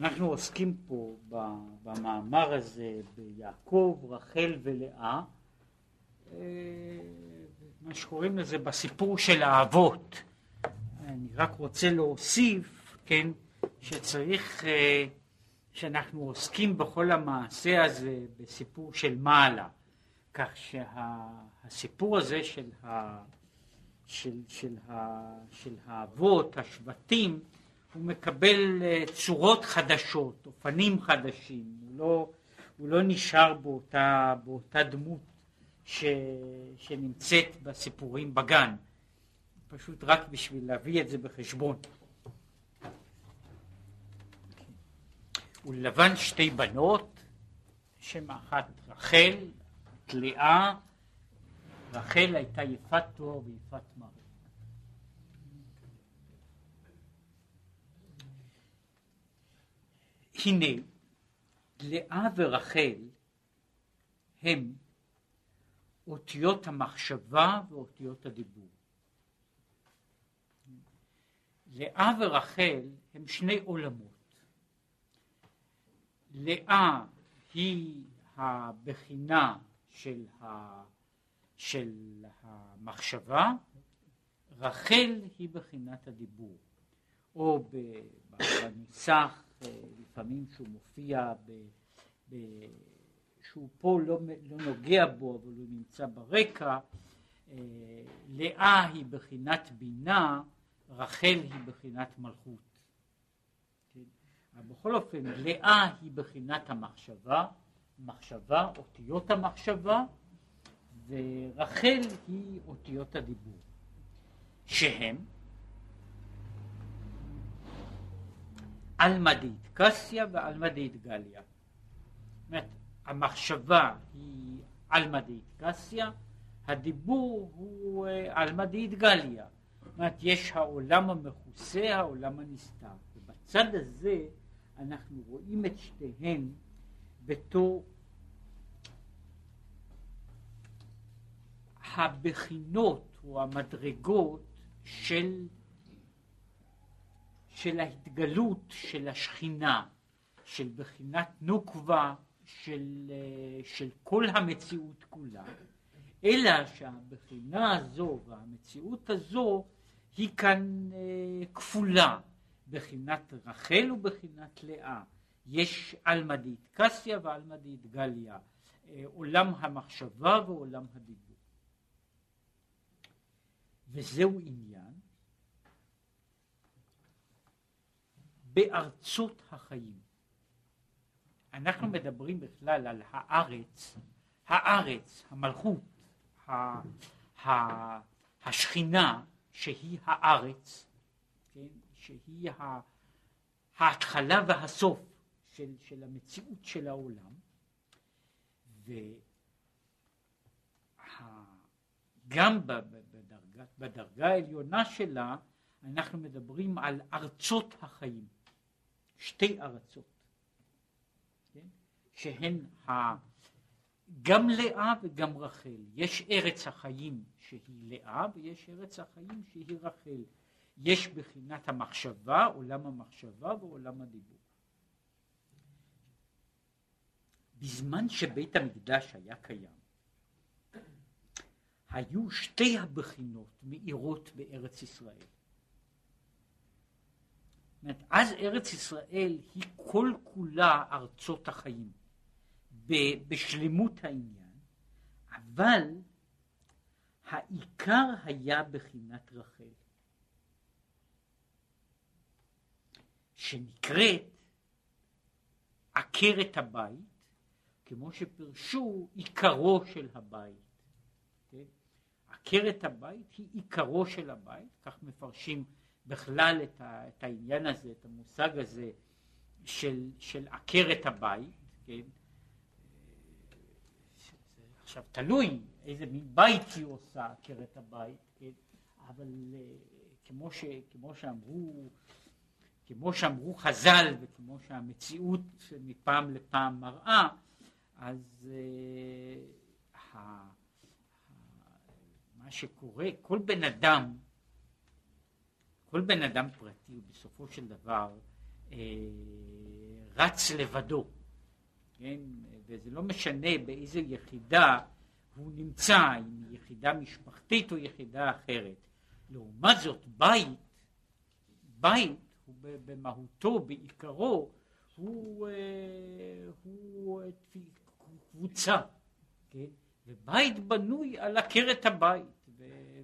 אנחנו עוסקים פה במאמר הזה ביעקב, רחל ולאה, אה, מה שקוראים לזה בסיפור של האבות. אני רק רוצה להוסיף, כן, שצריך, אה, שאנחנו עוסקים בכל המעשה הזה בסיפור של מעלה, כך שהסיפור הזה של, ה, של, של, ה, של האבות, השבטים, הוא מקבל אה, צורות חדשות, אופנים חדשים, הוא לא, הוא לא נשאר באותה, באותה דמות ש, שנמצאת בסיפורים בגן, פשוט רק בשביל להביא את זה בחשבון. ולבן שתי בנות, שם אחת רחל, לאה, רחל הייתה יפת תואר ויפת מראה. הנה, לאה ורחל הם אותיות המחשבה ואותיות הדיבור. לאה ורחל הם שני עולמות. לאה היא הבחינה של, ה, של המחשבה, רחל היא בחינת הדיבור, או בנוסח לפעמים שהוא מופיע, ב, ב, שהוא פה לא, לא נוגע בו אבל הוא נמצא ברקע, אה, לאה היא בחינת בינה, רחל היא בחינת מלכות. כן? אבל בכל אופן, לאה היא בחינת המחשבה, מחשבה, אותיות המחשבה, ורחל היא אותיות הדיבור, שהם עלמא דאיטקסיה ועלמא דאיטגליה. זאת המחשבה היא עלמא דאיטקסיה, הדיבור הוא אה, עלמא דאיטגליה. זאת אומרת, יש העולם המכוסה, העולם הנסתר. ובצד הזה אנחנו רואים את שתיהן בתור הבחינות או המדרגות של של ההתגלות של השכינה, של בחינת נוקבה של, אה, של כל המציאות כולה, אלא שהבחינה הזו והמציאות הזו היא כאן אה, כפולה, בחינת רחל ובחינת לאה. יש עלמא דאיטקסיה ועלמא דאיטגליה, אה, עולם המחשבה ועולם הדיבור. וזהו עניין בארצות החיים. אנחנו מדברים בכלל על הארץ, הארץ, המלכות, ה, ה, השכינה שהיא הארץ, כן, שהיא ה, ההתחלה והסוף של, של המציאות של העולם, וגם בדרגה, בדרגה העליונה שלה אנחנו מדברים על ארצות החיים. שתי ארצות, כן? שהן ה... גם לאה וגם רחל. יש ארץ החיים שהיא לאה ויש ארץ החיים שהיא רחל. יש בחינת המחשבה, עולם המחשבה ועולם הדיבור. בזמן שבית המקדש היה קיים, היו שתי הבחינות מאירות בארץ ישראל. אומרת, אז ארץ ישראל היא כל כולה ארצות החיים, בשלמות העניין, אבל העיקר היה בחינת רחל, שנקראת עקרת הבית, כמו שפרשו עיקרו של הבית. כן? עקרת הבית היא עיקרו של הבית, כך מפרשים בכלל את, ה, את העניין הזה, את המושג הזה של, של עקרת הבית, כן? עכשיו תלוי איזה מין בית היא עושה עקרת הבית, כן? אבל אה, כמו, ש, כמו שאמרו כמו שאמרו חז"ל וכמו שהמציאות מפעם לפעם מראה, אז uh, מה שקורה, כל בן אדם כל בן אדם פרטי בסופו של דבר אה, רץ לבדו, כן? וזה לא משנה באיזה יחידה הוא נמצא, אם יחידה משפחתית או יחידה אחרת. לעומת זאת בית, בית הוא במהותו, בעיקרו, הוא, אה, הוא קבוצה, כן? ובית בנוי על עקרת הבית,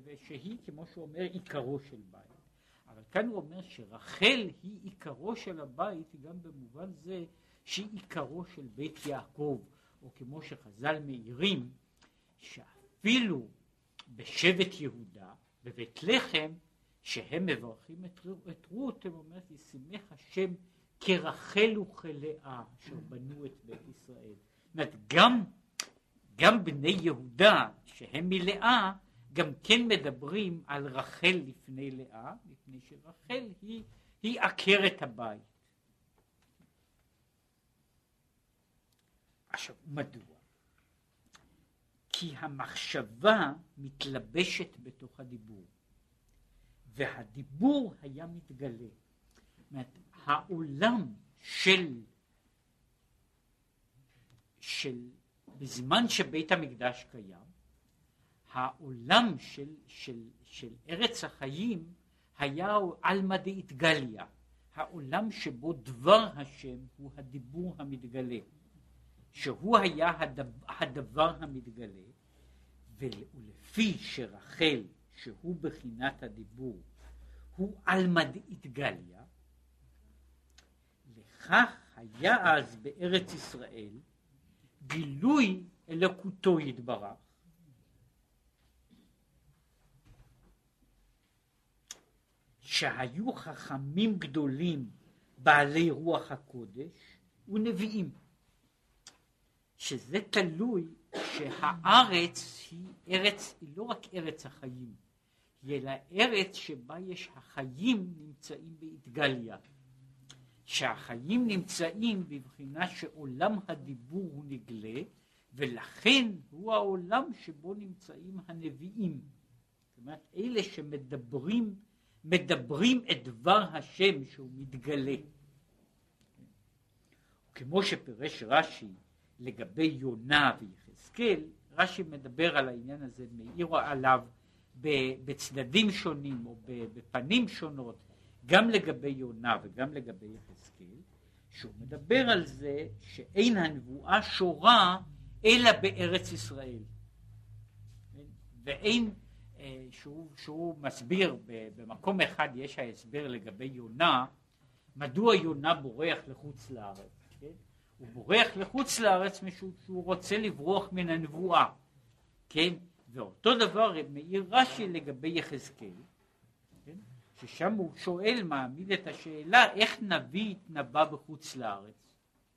ושהיא, כמו שהוא אומר, עיקרו של בית. כאן הוא אומר שרחל היא עיקרו של הבית, גם במובן זה שהיא עיקרו של בית יעקב, או כמו שחז"ל מעירים, שאפילו בשבט יהודה, בבית לחם, שהם מברכים את, את רות, הם אומרים, ישימך השם כרחל וכלאה, אשר בנו את בית ישראל. זאת אומרת, גם, גם בני יהודה, שהם מלאה, גם כן מדברים על רחל לפני לאה, מפני שרחל היא, היא עקרת הבית. עכשיו, מדוע? כי המחשבה מתלבשת בתוך הדיבור, והדיבור היה מתגלה. אומרת, העולם של, של, בזמן שבית המקדש קיים, העולם של, של, של ארץ החיים היה עלמא דאיתגליה, העולם שבו דבר השם הוא הדיבור המתגלה, שהוא היה הדבר, הדבר המתגלה, ולפי שרחל, שהוא בחינת הדיבור, הוא עלמא דאיתגליה, לכך היה אז בארץ ישראל גילוי אלוקותו יתברך, שהיו חכמים גדולים בעלי רוח הקודש ונביאים. שזה תלוי שהארץ היא ארץ, היא לא רק ארץ החיים, היא אלא ארץ שבה יש החיים נמצאים באתגליה. שהחיים נמצאים בבחינה שעולם הדיבור הוא נגלה, ולכן הוא העולם שבו נמצאים הנביאים. זאת אומרת, אלה שמדברים מדברים את דבר השם שהוא מתגלה. כמו שפירש רש"י לגבי יונה ויחזקאל, רש"י מדבר על העניין הזה, מעיר עליו בצדדים שונים או בפנים שונות, גם לגבי יונה וגם לגבי יחזקאל, שהוא מדבר על זה שאין הנבואה שורה אלא בארץ ישראל. ואין אה, שהוא, שהוא מסביר, במקום אחד יש ההסבר לגבי יונה, מדוע יונה בורח לחוץ לארץ, כן? הוא בורח לחוץ לארץ משום שהוא רוצה לברוח מן הנבואה, כן? ואותו דבר מעיר רש"י לגבי יחזקאל, כן? ששם הוא שואל, מעמיד את השאלה איך נביא התנבא בחוץ לארץ,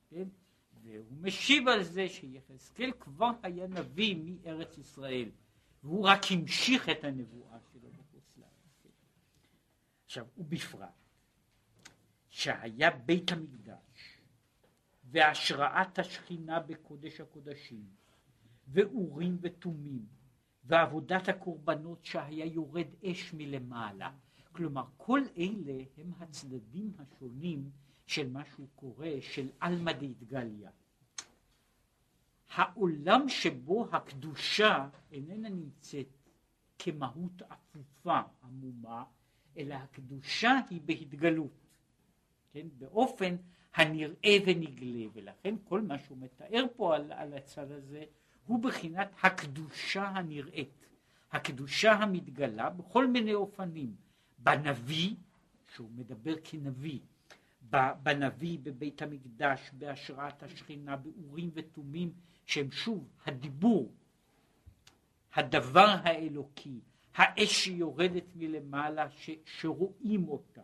כן? והוא משיב על זה שיחזקאל כבר היה נביא מארץ ישראל. והוא רק המשיך את הנבואה שלו בחוץ לארץ. עכשיו, ובפרט, שהיה בית המקדש והשראת השכינה בקודש הקודשים ואורים ותומים ועבודת הקורבנות שהיה יורד אש מלמעלה. כלומר, כל אלה הם הצדדים השונים של מה שהוא קורא של עלמא דאיתגליה. העולם שבו הקדושה איננה נמצאת כמהות אפופה, עמומה, אלא הקדושה היא בהתגלות, כן? באופן הנראה ונגלה, ולכן כל מה שהוא מתאר פה על, על הצד הזה הוא בחינת הקדושה הנראית, הקדושה המתגלה בכל מיני אופנים, בנביא, שהוא מדבר כנביא, בנביא, בבית המקדש, בהשראת השכינה, באורים ותומים, שהם שוב הדיבור, הדבר האלוקי, האש שיורדת מלמעלה ש, שרואים אותה.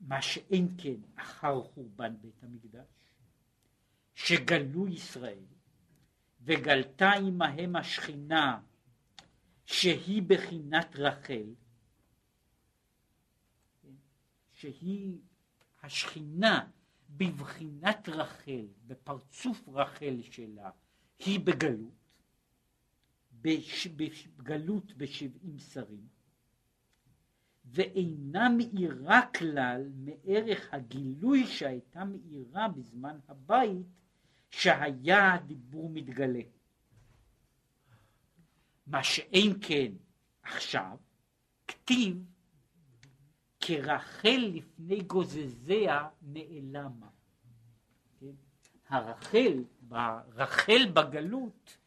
מה שאין כן אחר חורבן בית המקדש, שגלו ישראל וגלתה עמהם השכינה שהיא בחינת רחל, שהיא השכינה בבחינת רחל, בפרצוף רחל שלה, היא בגלות, בגלות בשבעים שרים, ואינה מאירה כלל מערך הגילוי שהייתה מאירה בזמן הבית שהיה הדיבור מתגלה. מה שאין כן עכשיו, כתיב כרחל לפני גוזזיה נעלמה. כן? הרחל, רחל בגלות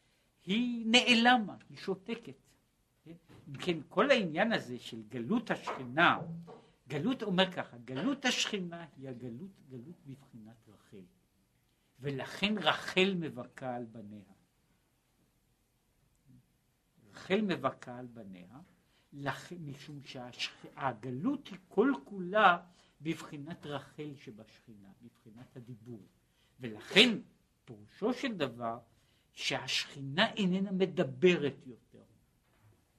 היא נעלמה, היא שותקת. כן? אם כן, כל העניין הזה של גלות השכינה, גלות אומר ככה, גלות השכינה היא הגלות, גלות בבחינת רחל. ולכן רחל מבכה על בניה. רחל מבכה על בניה, לכן, משום שהגלות היא כל כולה בבחינת רחל שבשכינה, בבחינת הדיבור. ולכן פירושו של דבר שהשכינה איננה מדברת יותר.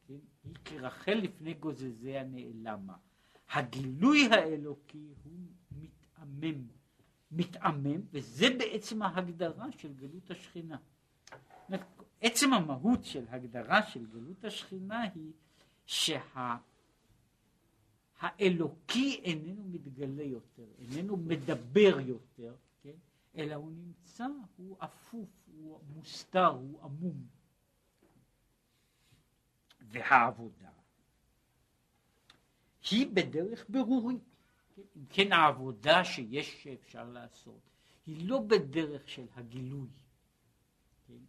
כן? היא כרחל לפני גוזזיה נעלמה. הגילוי האלוקי הוא מתעמם, מתעמם, וזה בעצם ההגדרה של גלות השכינה. עצם המהות של הגדרה של גלות השכינה היא שהאלוקי שה, איננו מתגלה יותר, איננו מדבר יותר, כן? אלא הוא נמצא, הוא אפוף, הוא מוסתר, הוא עמום. והעבודה היא בדרך ברורית. כן? אם כן העבודה שיש שאפשר לעשות היא לא בדרך של הגילוי, כן?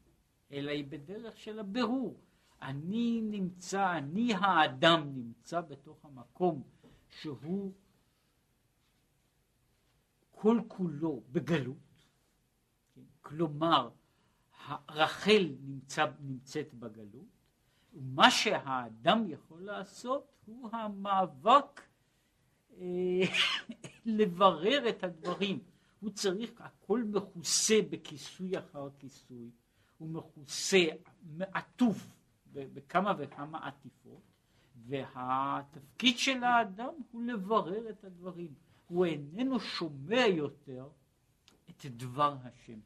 אלא היא בדרך של הבירור. אני נמצא, אני האדם נמצא בתוך המקום שהוא כל כולו בגלות, כן? כלומר רחל נמצא, נמצאת בגלות, ומה שהאדם יכול לעשות הוא המאבק אה, לברר את הדברים. הוא צריך, הכל מכוסה בכיסוי אחר כיסוי, הוא מכוסה, עטוף בכמה וכמה עטיפות, והתפקיד של האדם הוא לברר את הדברים. הוא איננו שומע יותר את דבר השם.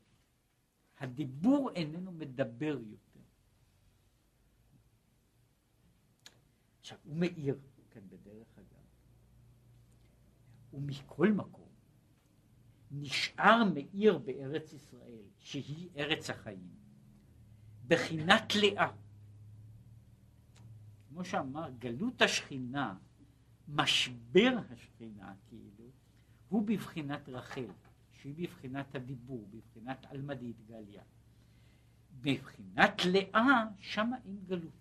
הדיבור איננו מדבר יותר. עכשיו, הוא מאיר כאן בדרך אגב, ומכל מקום נשאר מאיר בארץ ישראל, שהיא ארץ החיים, בחינת לאה. כמו שאמר, גלות השכינה, משבר השכינה כאילו, הוא בבחינת רחל, שהיא בבחינת הדיבור, בבחינת עלמדית גליה. בבחינת לאה, שמה אין גלות.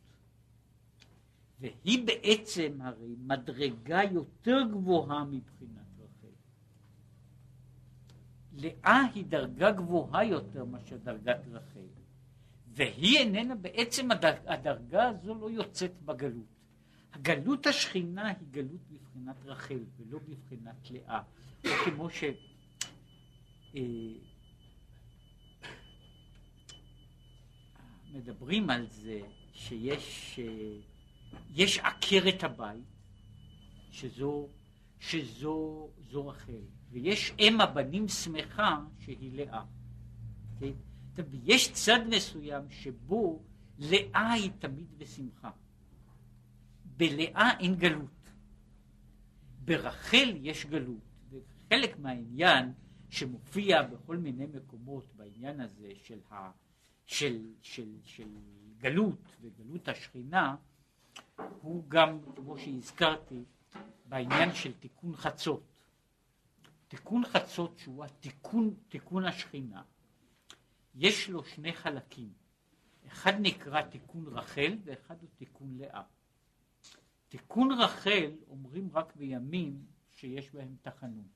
והיא בעצם הרי מדרגה יותר גבוהה מבחינת רחל. לאה היא דרגה גבוהה יותר מאשר דרגת רחל. והיא איננה, בעצם הדרג, הדרגה הזו לא יוצאת בגלות. הגלות השכינה היא גלות בבחינת רחל ולא בבחינת לאה. או כמו ש... אה, מדברים על זה שיש אה, יש עקרת הבית, שזו, שזו זו רחל, ויש אם הבנים שמחה שהיא לאה. כן? יש צד מסוים שבו לאה היא תמיד בשמחה. בלאה אין גלות. ברחל יש גלות. וחלק מהעניין שמופיע בכל מיני מקומות בעניין הזה של, ה, של, של, של גלות וגלות השכינה, הוא גם, כמו שהזכרתי, בעניין של תיקון חצות. תיקון חצות שהוא התיקון, תיקון השכינה, יש לו שני חלקים. אחד נקרא תיקון רחל ואחד הוא תיקון לאה. תיקון רחל אומרים רק בימים שיש בהם תחנון.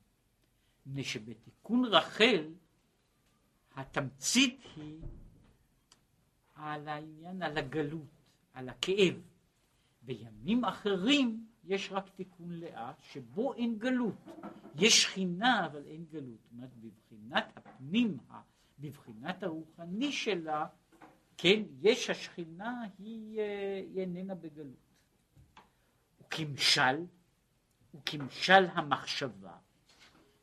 מפני שבתיקון רחל התמצית היא על העניין, על הגלות, על הכאב. בימים אחרים יש רק תיקון לאה, שבו אין גלות. יש שכינה, אבל אין גלות. זאת אומרת, בבחינת הפנים, בבחינת הרוחני שלה, כן, יש השכינה, היא, אה, היא איננה בגלות. וכמשל, וכמשל המחשבה,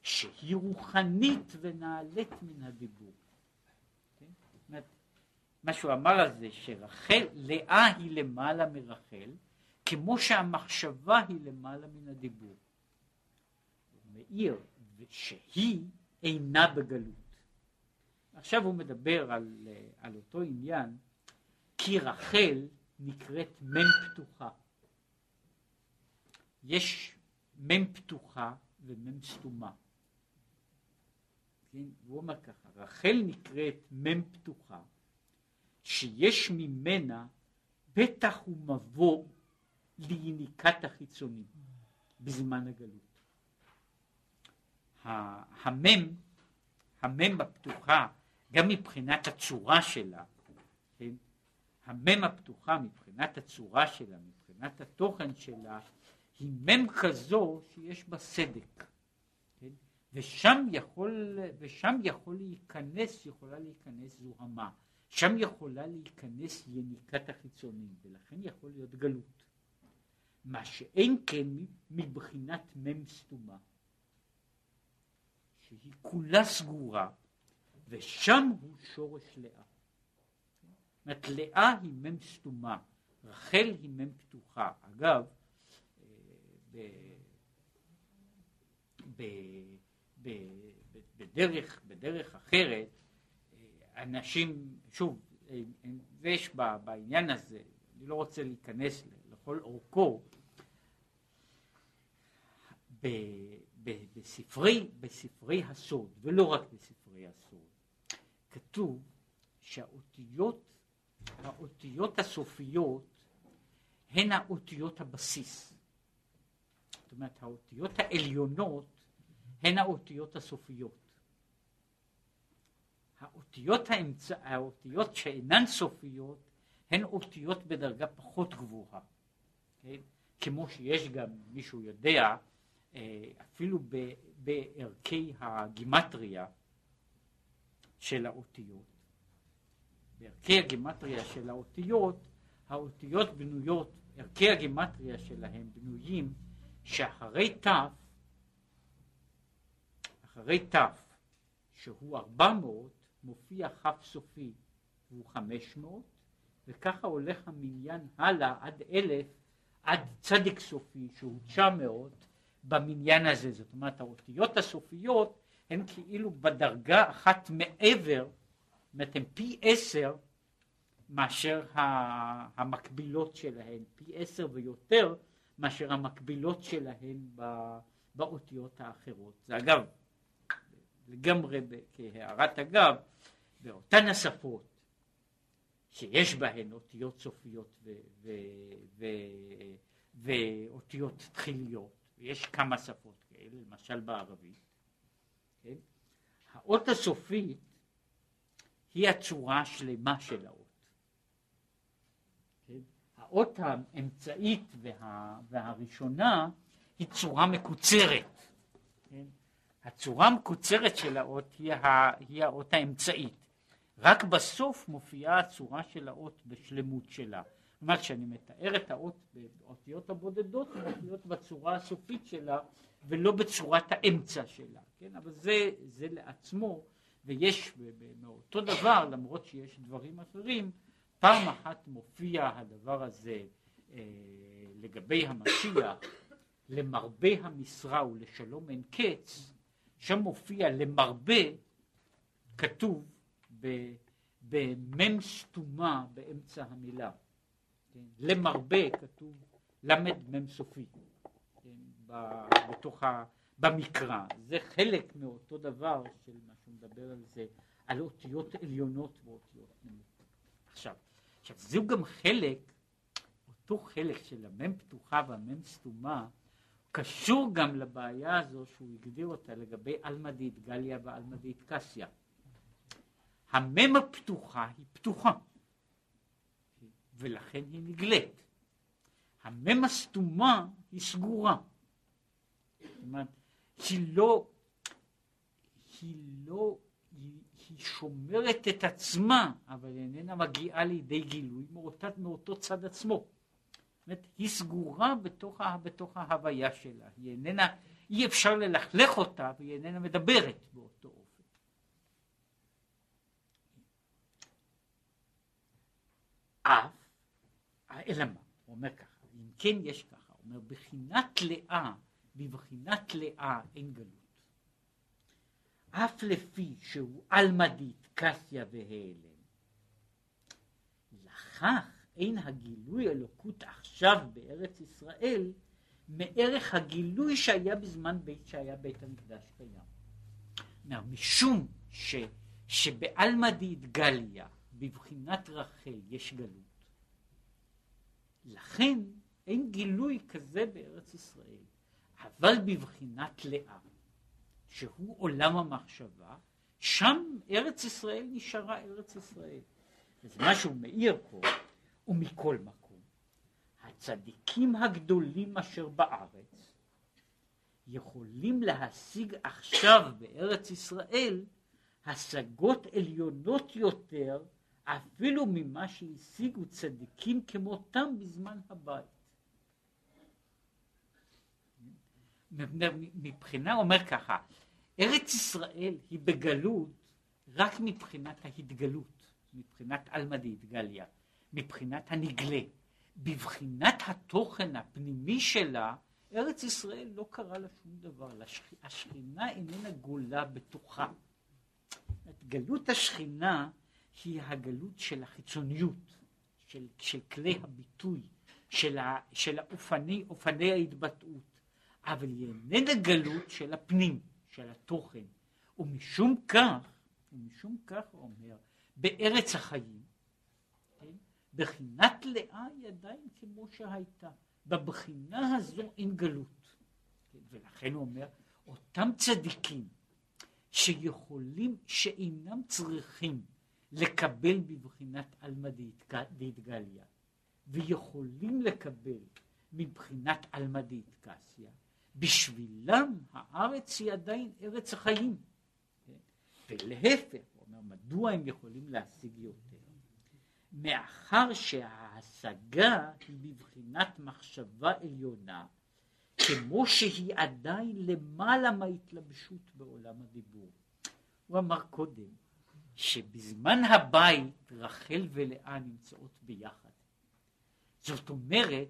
שהיא רוחנית ונעלית מן הדיבור. כן? מה שהוא אמר על זה, שרחל, לאה היא למעלה מרחל, כמו שהמחשבה היא למעלה מן הדיבור. הוא מעיר שהיא אינה בגלות. עכשיו הוא מדבר על, על אותו עניין, כי רחל נקראת מ' פתוחה. יש מ' פתוחה ומ' סתומה. כן? הוא אומר ככה, רחל נקראת מ' פתוחה, שיש ממנה פתח ומבוא ליניקת החיצונים בזמן הגלות. המם, המם הפתוחה, גם מבחינת הצורה שלה, כן? המם הפתוחה מבחינת הצורה שלה, מבחינת התוכן שלה, היא מם כזו שיש בה סדק. כן? ושם יכול, ושם יכול להיכנס, יכולה להיכנס זוהמה. שם יכולה להיכנס יניקת החיצונים, ולכן יכול להיות גלות. מה שאין כן מבחינת מם סתומה, שהיא כולה סגורה, ושם הוא שורש לאה. זאת לאה היא מם סתומה, רחל היא מם פתוחה. אגב, אה, בדרך, בדרך אחרת, אה, אנשים, שוב, ויש בעניין הזה, אני לא רוצה להיכנס לכל אורכו, בספרי, בספרי הסוד, ולא רק בספרי הסוד, כתוב שהאותיות, האותיות הסופיות הן האותיות הבסיס. זאת אומרת, האותיות העליונות הן האותיות הסופיות. האותיות, האמצע, האותיות שאינן סופיות הן אותיות בדרגה פחות גבוהה. כן? כמו שיש גם, מישהו יודע, אה, אפילו בערכי הגימטריה של האותיות. בערכי הגימטריה של האותיות, האותיות בנויות, ערכי הגימטריה שלהם בנויים שאחרי ת', אחרי ת', שהוא 400, מופיע כ' סופי והוא 500, וככה הולך המניין הלאה עד אלף, עד צדיק סופי שהוא 900, במניין הזה. זאת אומרת, האותיות הסופיות הן כאילו בדרגה אחת מעבר, זאת אומרת, הן פי עשר מאשר המקבילות שלהן, פי עשר ויותר מאשר המקבילות שלהן באותיות האחרות. זה אגב, לגמרי כהערת אגב, באותן השפות שיש בהן אותיות סופיות ואותיות תחיליות, ויש כמה שפות כאלה, למשל בערבית, כן? האות הסופית היא הצורה השלמה של האות. כן? האות האמצעית וה, והראשונה היא צורה מקוצרת. כן? הצורה המקוצרת של האות היא, ה, היא האות האמצעית. רק בסוף מופיעה הצורה של האות בשלמות שלה. כלומר, כשאני מתאר את האות באותיות הבודדות, הן מופיעות בצורה הסופית שלה ולא בצורת האמצע שלה, כן? אבל זה, זה לעצמו, ויש מאותו דבר, למרות שיש דברים אחרים, פעם אחת מופיע הדבר הזה אה, לגבי המשיח, למרבה המשרה ולשלום אין קץ, שם מופיע למרבה, כתוב במ"ם סתומה באמצע המילה. כן? למרבה כתוב למד מ"ם סופי? בתוך ה... במקרא, זה חלק מאותו דבר של מה שהוא מדבר על זה, על אותיות עליונות ואותיות נמוכות. עכשיו, עכשיו זהו גם חלק, אותו חלק של המ"ם פתוחה והמ"ם סתומה, קשור גם לבעיה הזו שהוא הגדיר אותה לגבי עלמדית גליה ועלמדית קסיה. המ"ם הפתוחה היא פתוחה. ולכן היא נגלית. המם הסתומה היא סגורה. זאת אומרת, היא לא, היא לא, היא, היא שומרת את עצמה, אבל איננה מגיעה לידי גילוי מאותה, מאותו צד עצמו. זאת אומרת, היא סגורה בתוך, בתוך ההוויה שלה, היא איננה, אי אפשר ללכלך אותה והיא איננה מדברת באותו אופן. אף אלא מה? הוא אומר ככה, אם כן יש ככה, הוא אומר, בחינת לאה, בבחינת לאה אין גלות. אף לפי שהוא על-מדית, קסיה והעלם. לכך אין הגילוי אלוקות עכשיו בארץ ישראל מערך הגילוי שהיה בזמן בית שהיה בית המקדש קיים. משום ש, שבעלמדית גליה, בבחינת רחל, יש גלות, לכן אין גילוי כזה בארץ ישראל, אבל בבחינת לאה, שהוא עולם המחשבה, שם ארץ ישראל נשארה ארץ ישראל. וזה מה שהוא מאיר פה, ומכל מקום, הצדיקים הגדולים אשר בארץ יכולים להשיג עכשיו בארץ ישראל השגות עליונות יותר אפילו ממה שהשיגו צדיקים כמותם בזמן הבית. מבחינה אומר ככה, ארץ ישראל היא בגלות רק מבחינת ההתגלות, מבחינת עלמדית גליה, מבחינת הנגלה. בבחינת התוכן הפנימי שלה, ארץ ישראל לא קרה לה שום דבר, השכינה איננה גולה בתוכה. גלות השכינה היא הגלות של החיצוניות, של, של כלי הביטוי, של, ה, של האופני, אופני ההתבטאות, אבל היא איננה גלות של הפנים, של התוכן. ומשום כך, ומשום כך אומר, בארץ החיים, כן, בחינת לאה היא עדיין כמו שהייתה. בבחינה הזו אין גלות. כן, ולכן הוא אומר, אותם צדיקים שיכולים, שאינם צריכים לקבל בבחינת עלמא דאיתגליה, ויכולים לקבל מבחינת עלמא דאיתקסיה, בשבילם הארץ היא עדיין ארץ החיים. ולהפך, הוא אומר, מדוע הם יכולים להשיג יותר? מאחר שההשגה היא בבחינת מחשבה עליונה, כמו שהיא עדיין למעלה מההתלבשות בעולם הדיבור. הוא אמר קודם, שבזמן הבית רחל ולאה נמצאות ביחד. זאת אומרת,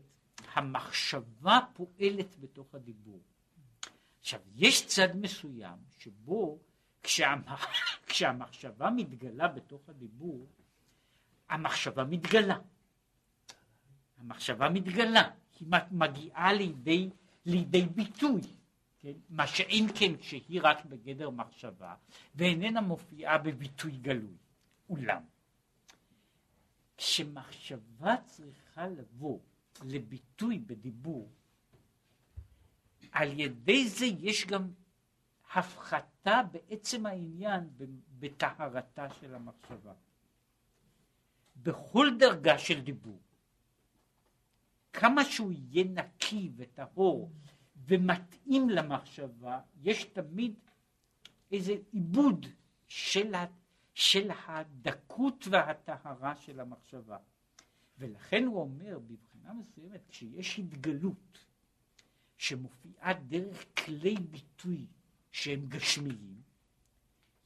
המחשבה פועלת בתוך הדיבור. עכשיו, יש צד מסוים שבו כשהמח... כשהמחשבה מתגלה בתוך הדיבור, המחשבה מתגלה. המחשבה מתגלה, היא מגיעה לידי, לידי ביטוי. כן? מה שאם כן כשהיא רק בגדר מחשבה ואיננה מופיעה בביטוי גלוי. אולם, כשמחשבה צריכה לבוא לביטוי בדיבור, על ידי זה יש גם הפחתה בעצם העניין בטהרתה של המחשבה. בכל דרגה של דיבור, כמה שהוא יהיה נקי וטהור ומתאים למחשבה, יש תמיד איזה עיבוד של, ה, של הדקות והטהרה של המחשבה. ולכן הוא אומר, בבחינה מסוימת, כשיש התגלות שמופיעה דרך כלי ביטוי שהם גשמיים,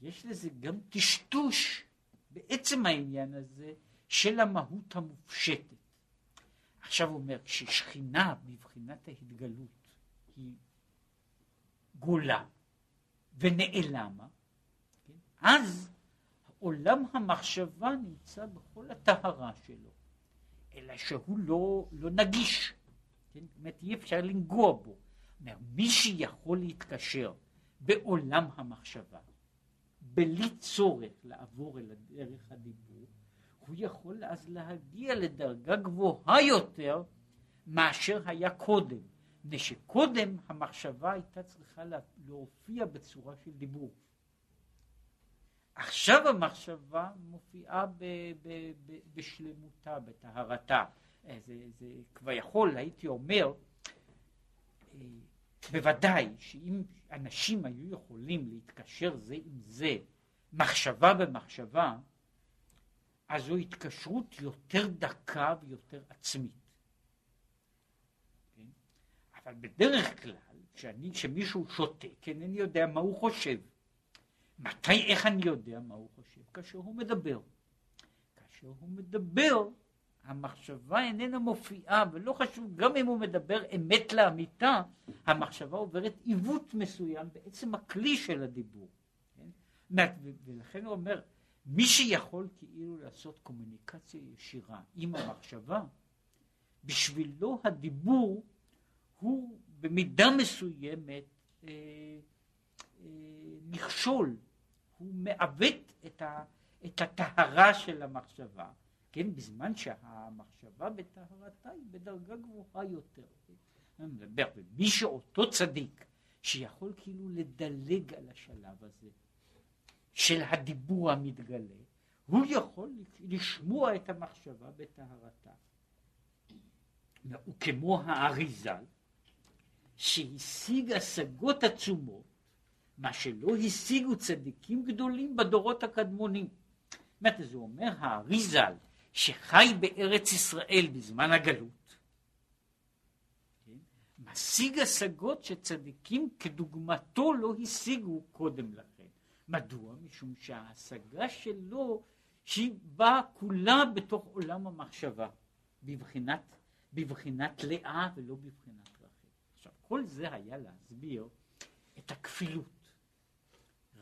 יש לזה גם טשטוש בעצם העניין הזה של המהות המופשטת. עכשיו הוא אומר, כששכינה בבחינת ההתגלות היא גולה ונעלמה, כן? אז עולם המחשבה נמצא בכל הטהרה שלו, אלא שהוא לא, לא נגיש, כן? זאת אומרת אי אפשר לנגוע בו. מי שיכול להתקשר בעולם המחשבה, בלי צורך לעבור אל דרך הדיבור, הוא יכול אז להגיע לדרגה גבוהה יותר מאשר היה קודם. מפני שקודם המחשבה הייתה צריכה להופיע בצורה של דיבור. עכשיו המחשבה מופיעה ב, ב, ב, בשלמותה, בטהרתה. אה, זה, זה כבר יכול, הייתי אומר, אה, בוודאי שאם אנשים היו יכולים להתקשר זה עם זה, מחשבה במחשבה, אז זו התקשרות יותר דקה ויותר עצמית. אבל בדרך כלל, כשמישהו שותק, אינני יודע מה הוא חושב. מתי, איך אני יודע מה הוא חושב? כאשר הוא מדבר. כאשר הוא מדבר, המחשבה איננה מופיעה, ולא חשוב, גם אם הוא מדבר אמת לאמיתה, המחשבה עוברת עיוות מסוים בעצם הכלי של הדיבור. כן? ולכן הוא אומר, מי שיכול כאילו לעשות קומוניקציה ישירה עם המחשבה, בשבילו הדיבור הוא במידה מסוימת אה, אה, מכשול, הוא מעוות את, ה, את הטהרה של המחשבה, כן, בזמן שהמחשבה בטהרתה היא בדרגה גבוהה יותר. אני ומי שאותו צדיק שיכול כאילו לדלג על השלב הזה של הדיבור המתגלה, הוא יכול לשמוע את המחשבה בטהרתה. וכמו האריזל, שהשיג השגות עצומות, מה שלא השיגו צדיקים גדולים בדורות הקדמונים. זאת אומרת, זה אומר האריזל, שחי בארץ ישראל בזמן הגלות, כן? משיג השגות שצדיקים כדוגמתו לא השיגו קודם לכן. מדוע? משום שההשגה שלו שהיא באה כולה בתוך עולם המחשבה, בבחינת, בבחינת לאה ולא בבחינת רחל. עכשיו, כל זה היה להסביר את הכפילות.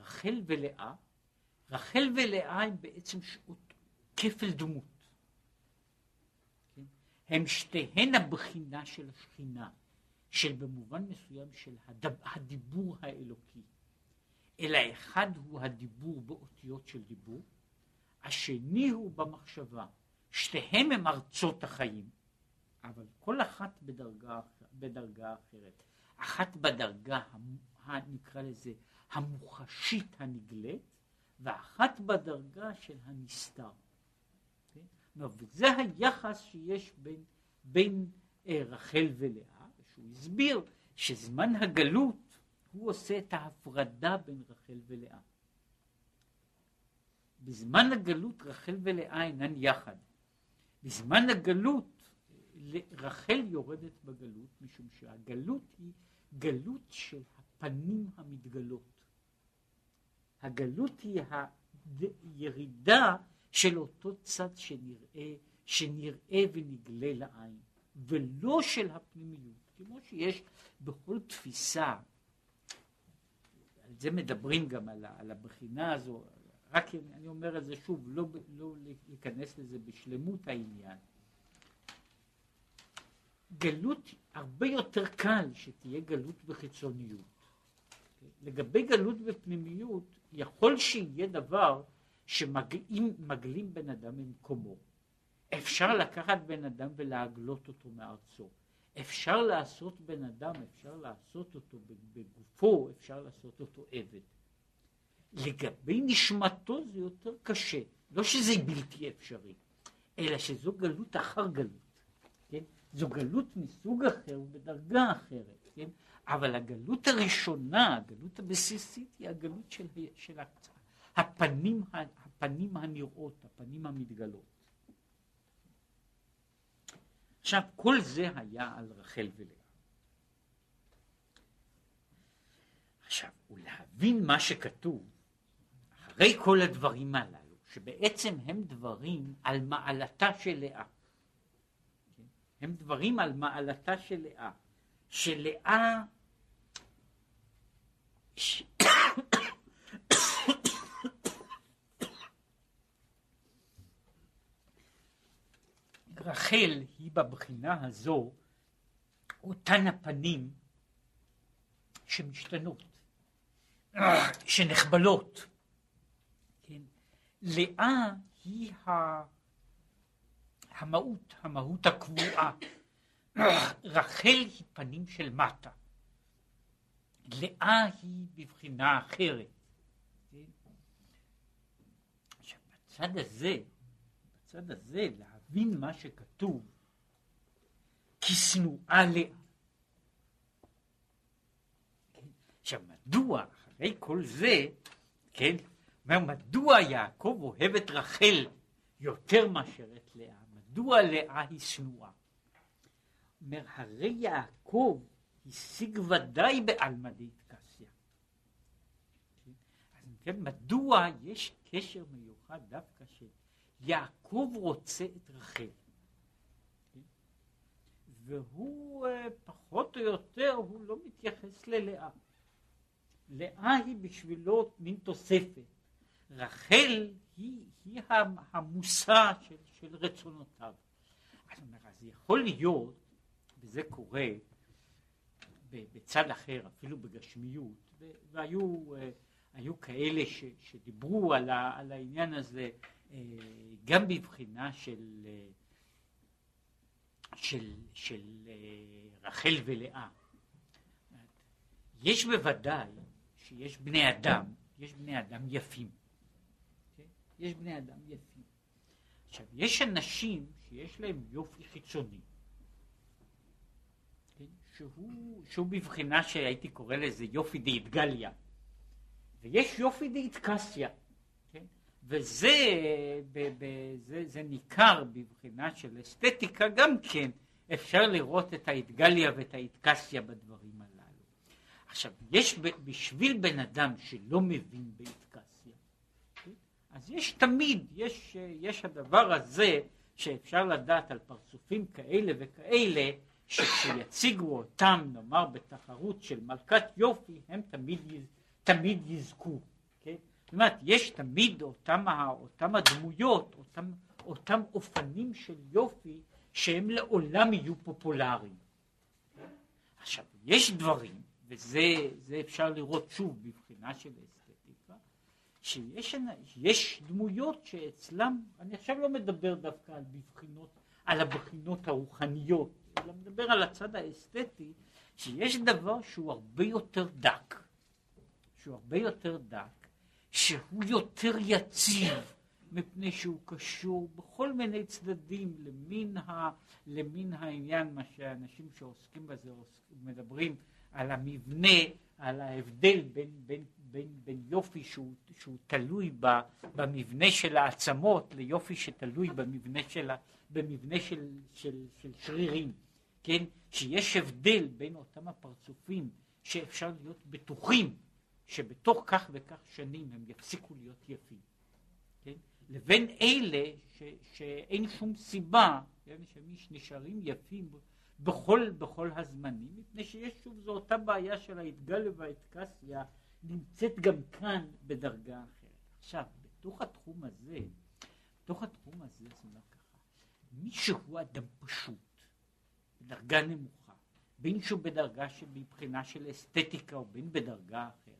רחל ולאה, רחל ולאה הם בעצם שעות כפל דמות. כן? הם שתיהן הבחינה של השכינה, של במובן מסוים של הדב, הדיבור האלוקי. אלא אחד הוא הדיבור באותיות של דיבור, השני הוא במחשבה. שתיהם הם ארצות החיים, אבל כל אחת בדרגה, בדרגה אחרת. אחת בדרגה, נקרא לזה, המוחשית הנגלית, ואחת בדרגה של הנסתר. Okay? כן? וזה היחס שיש בין, בין אה, רחל ולאה, שהוא הסביר שזמן הגלות הוא עושה את ההפרדה בין רחל ולאה. בזמן הגלות רחל ולאה אינן יחד. בזמן הגלות רחל יורדת בגלות, משום שהגלות היא גלות של הפנים המתגלות. הגלות היא הירידה של אותו צד שנראה, שנראה ונגלה לעין, ולא של הפנימיות, כמו שיש בכל תפיסה, על זה מדברים גם על, על הבחינה הזו, רק אני אומר את זה שוב, לא, לא להיכנס לזה בשלמות העניין. גלות הרבה יותר קל שתהיה גלות בחיצוניות. לגבי גלות בפנימיות, יכול שיהיה דבר שמגלים בן אדם ממקומו. אפשר לקחת בן אדם ולהגלות אותו מארצו. אפשר לעשות בן אדם, אפשר לעשות אותו בגופו, אפשר לעשות אותו עבד. לגבי נשמתו זה יותר קשה, לא שזה בלתי אפשרי, אלא שזו גלות אחר גלות, כן? זו גלות מסוג אחר ובדרגה אחרת, כן? אבל הגלות הראשונה, הגלות הבסיסית, היא הגלות של, של הפנים, הפנים הנראות, הפנים המתגלות. עכשיו, כל זה היה על רחל ולאה. עכשיו, ולהבין מה שכתוב, אחרי כל הדברים הללו, שבעצם הם דברים על מעלתה של לאה. הם דברים על מעלתה של לאה. שלאה... רחל היא בבחינה הזו אותן הפנים שמשתנות, שנחבלות. לאה היא המהות, המהות הקבועה. רחל היא פנים של מטה. לאה היא בבחינה אחרת. עכשיו, בצד הזה, בצד הזה, להבין מה שכתוב, כי שנואה לאה. עכשיו, מדוע אחרי כל זה, כן, אומר, מדוע יעקב אוהב את רחל יותר מאשר את לאה? מדוע לאה היא שנואה? אומר, הרי יעקב השיג ודאי בעלמא דאיטקסיה. אז אם כן, מדוע יש קשר מיוחד דווקא שיעקב רוצה את רחל? והוא אה, פחות או יותר, הוא לא מתייחס ללאה. לאה היא בשבילו מין תוספת. רחל היא, היא המושא של, של רצונותיו. אז יכול להיות, וזה קורה בצד אחר, אפילו בגשמיות, והיו אה, היו כאלה ש, שדיברו על, ה, על העניין הזה אה, גם בבחינה של, אה, של, של רחל ולאה. יש בוודאי שיש בני אדם, יש בני אדם יפים. Okay? יש בני אדם יפים. עכשיו, יש אנשים שיש להם יופי חיצוני. שהוא, שהוא בבחינה שהייתי קורא לזה יופי דאיטגליה, ויש יופי דאיטקסיה, כן? וזה ב, ב, זה, זה ניכר בבחינה של אסתטיקה גם כן, אפשר לראות את האיטגליה ואת האיטקסיה בדברים הללו. עכשיו, יש בשביל בן אדם שלא מבין באיטקסיה, כן? אז יש תמיד, יש, יש הדבר הזה שאפשר לדעת על פרצופים כאלה וכאלה, שכשיציגו אותם, נאמר, בתחרות של מלכת יופי, הם תמיד, תמיד יזכו. כן? זאת אומרת, יש תמיד אותם, אותם הדמויות, אותם, אותם אופנים של יופי, שהם לעולם יהיו פופולריים. עכשיו, יש דברים, וזה אפשר לראות שוב בבחינה של אסתטיקה, שיש דמויות שאצלם, אני עכשיו לא מדבר דווקא על בבחינות, על הבחינות הרוחניות, אלא מדבר על הצד האסתטי, שיש דבר שהוא הרבה יותר דק, שהוא הרבה יותר דק, שהוא יותר יציב, מפני שהוא קשור בכל מיני צדדים למין, ה, למין העניין, מה שאנשים שעוסקים בזה מדברים על המבנה, על ההבדל בין, בין, בין, בין יופי שהוא, שהוא תלוי ב, במבנה של העצמות ליופי שתלוי במבנה של, במבנה של, של, של שרירים. כן, שיש הבדל בין אותם הפרצופים שאפשר להיות בטוחים שבתוך כך וכך שנים הם יפסיקו להיות יפים, כן, לבין אלה ש, שאין שום סיבה, כן, שהם נשארים יפים בכל, בכל הזמנים, מפני שיש שוב זו אותה בעיה של האתגל והאתקסיה נמצאת גם כאן בדרגה אחרת. עכשיו, בתוך התחום הזה, בתוך התחום הזה, אומרת ככה, מי שהוא אדם פשוט, בדרגה נמוכה, בין שהוא בדרגה מבחינה של אסתטיקה או בין בדרגה אחרת,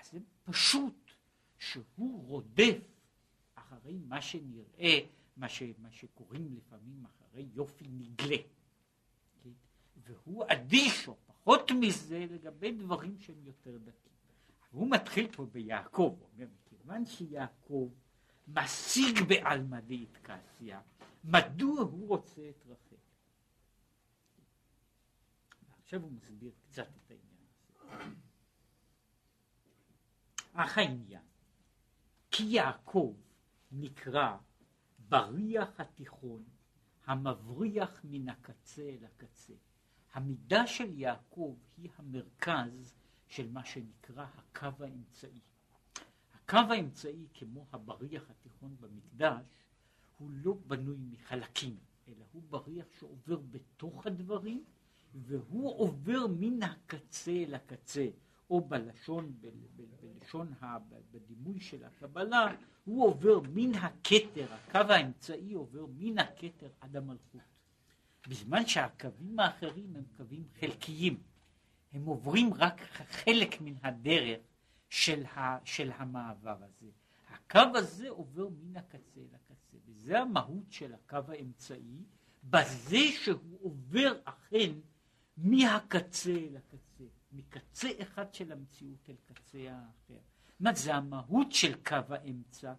אז זה פשוט שהוא רודף אחרי מה שנראה, מה, ש, מה שקוראים לפעמים אחרי יופי נגלה. כן? והוא אדיש או פחות מזה לגבי דברים שהם יותר דקים. הוא מתחיל פה ביעקב, הוא אומר, מכיוון שיעקב משיג בעלמא דאיטקסיה, מדוע הוא רוצה את רחל? עכשיו הוא מסביר קצת את העניין הזה. אך העניין, כי יעקב נקרא בריח התיכון המבריח מן הקצה אל הקצה. המידה של יעקב היא המרכז של מה שנקרא הקו האמצעי. הקו האמצעי, כמו הבריח התיכון במקדש, הוא לא בנוי מחלקים, אלא הוא בריח שעובר בתוך הדברים והוא עובר מן הקצה אל הקצה, או בלשון, ב, ב, בלשון, ה, בדימוי של הקבלה, הוא עובר מן הכתר, הקו האמצעי עובר מן הכתר עד המלכות. בזמן שהקווים האחרים הם קווים חלקיים, הם עוברים רק חלק מן הדרך של, ה, של המעבר הזה. הקו הזה עובר מן הקצה אל הקצה, וזה המהות של הקו האמצעי, בזה שהוא עובר אכן מהקצה אל הקצה, מקצה אחד של המציאות אל קצה האחר. מה זה המהות של קו האמצע?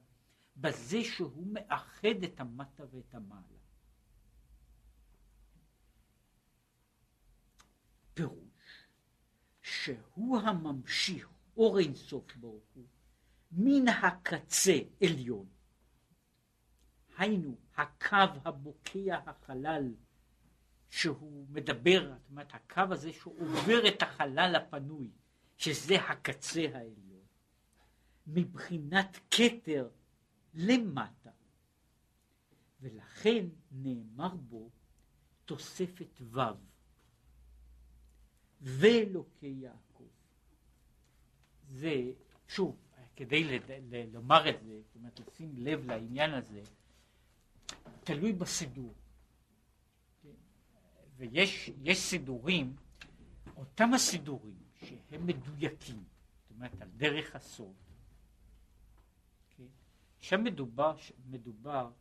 בזה שהוא מאחד את המטה ואת המעלה. פירוש שהוא הממשיך אור אינסוף ברוך הוא מן הקצה עליון. היינו הקו הבוקע החלל שהוא מדבר, זאת אומרת הקו הזה שעובר את החלל הפנוי, שזה הקצה העליון, מבחינת כתר למטה. ולכן נאמר בו תוספת ו' ואלוקי יעקב. זה, שוב, כדי לד... ל... לומר את זה, זאת אומרת לשים לב לעניין הזה, תלוי בסידור. ויש סידורים, אותם הסידורים שהם מדויקים, זאת אומרת על דרך הסוד, כן? שם מדובר, מדובר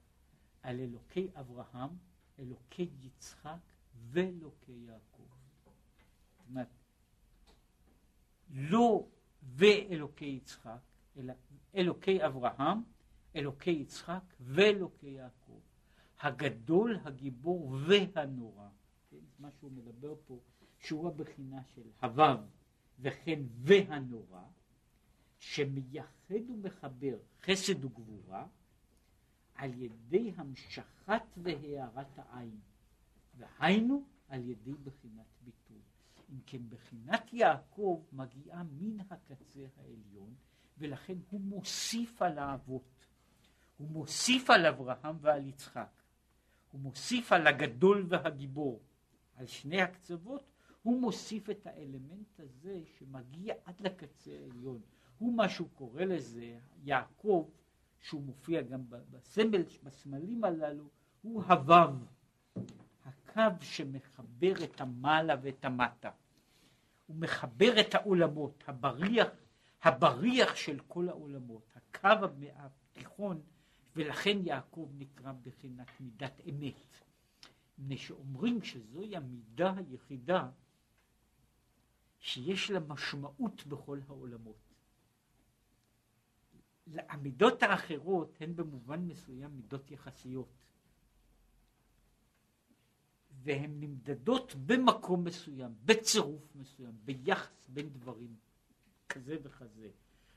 על אלוקי אברהם, אלוקי יצחק ואלוקי יעקב. זאת אומרת, לא ואלוקי יצחק, אלא אלוקי אברהם, אלוקי יצחק ואלוקי יעקב. הגדול, הגיבור והנורא. מה שהוא מדבר פה, שהוא הבחינה של הוו וכן והנורא, שמייחד ומחבר חסד וגבורה על ידי המשכת והארת העין, והיינו על ידי בחינת ביטול. אם כן, בחינת יעקב מגיעה מן הקצה העליון, ולכן הוא מוסיף על האבות. הוא מוסיף על אברהם ועל יצחק. הוא מוסיף על הגדול והגיבור. על שני הקצוות, הוא מוסיף את האלמנט הזה שמגיע עד לקצה העליון. הוא מה שהוא קורא לזה, יעקב, שהוא מופיע גם בסמל, בסמלים הללו, הוא הוו, הקו שמחבר את המעלה ואת המטה. הוא מחבר את העולמות, הבריח, הבריח של כל העולמות, הקו התיכון, ולכן יעקב נקרא בחינת מידת אמת. מפני שאומרים שזוהי המידה היחידה שיש לה משמעות בכל העולמות. המידות האחרות הן במובן מסוים מידות יחסיות. והן נמדדות במקום מסוים, בצירוף מסוים, ביחס בין דברים כזה וכזה.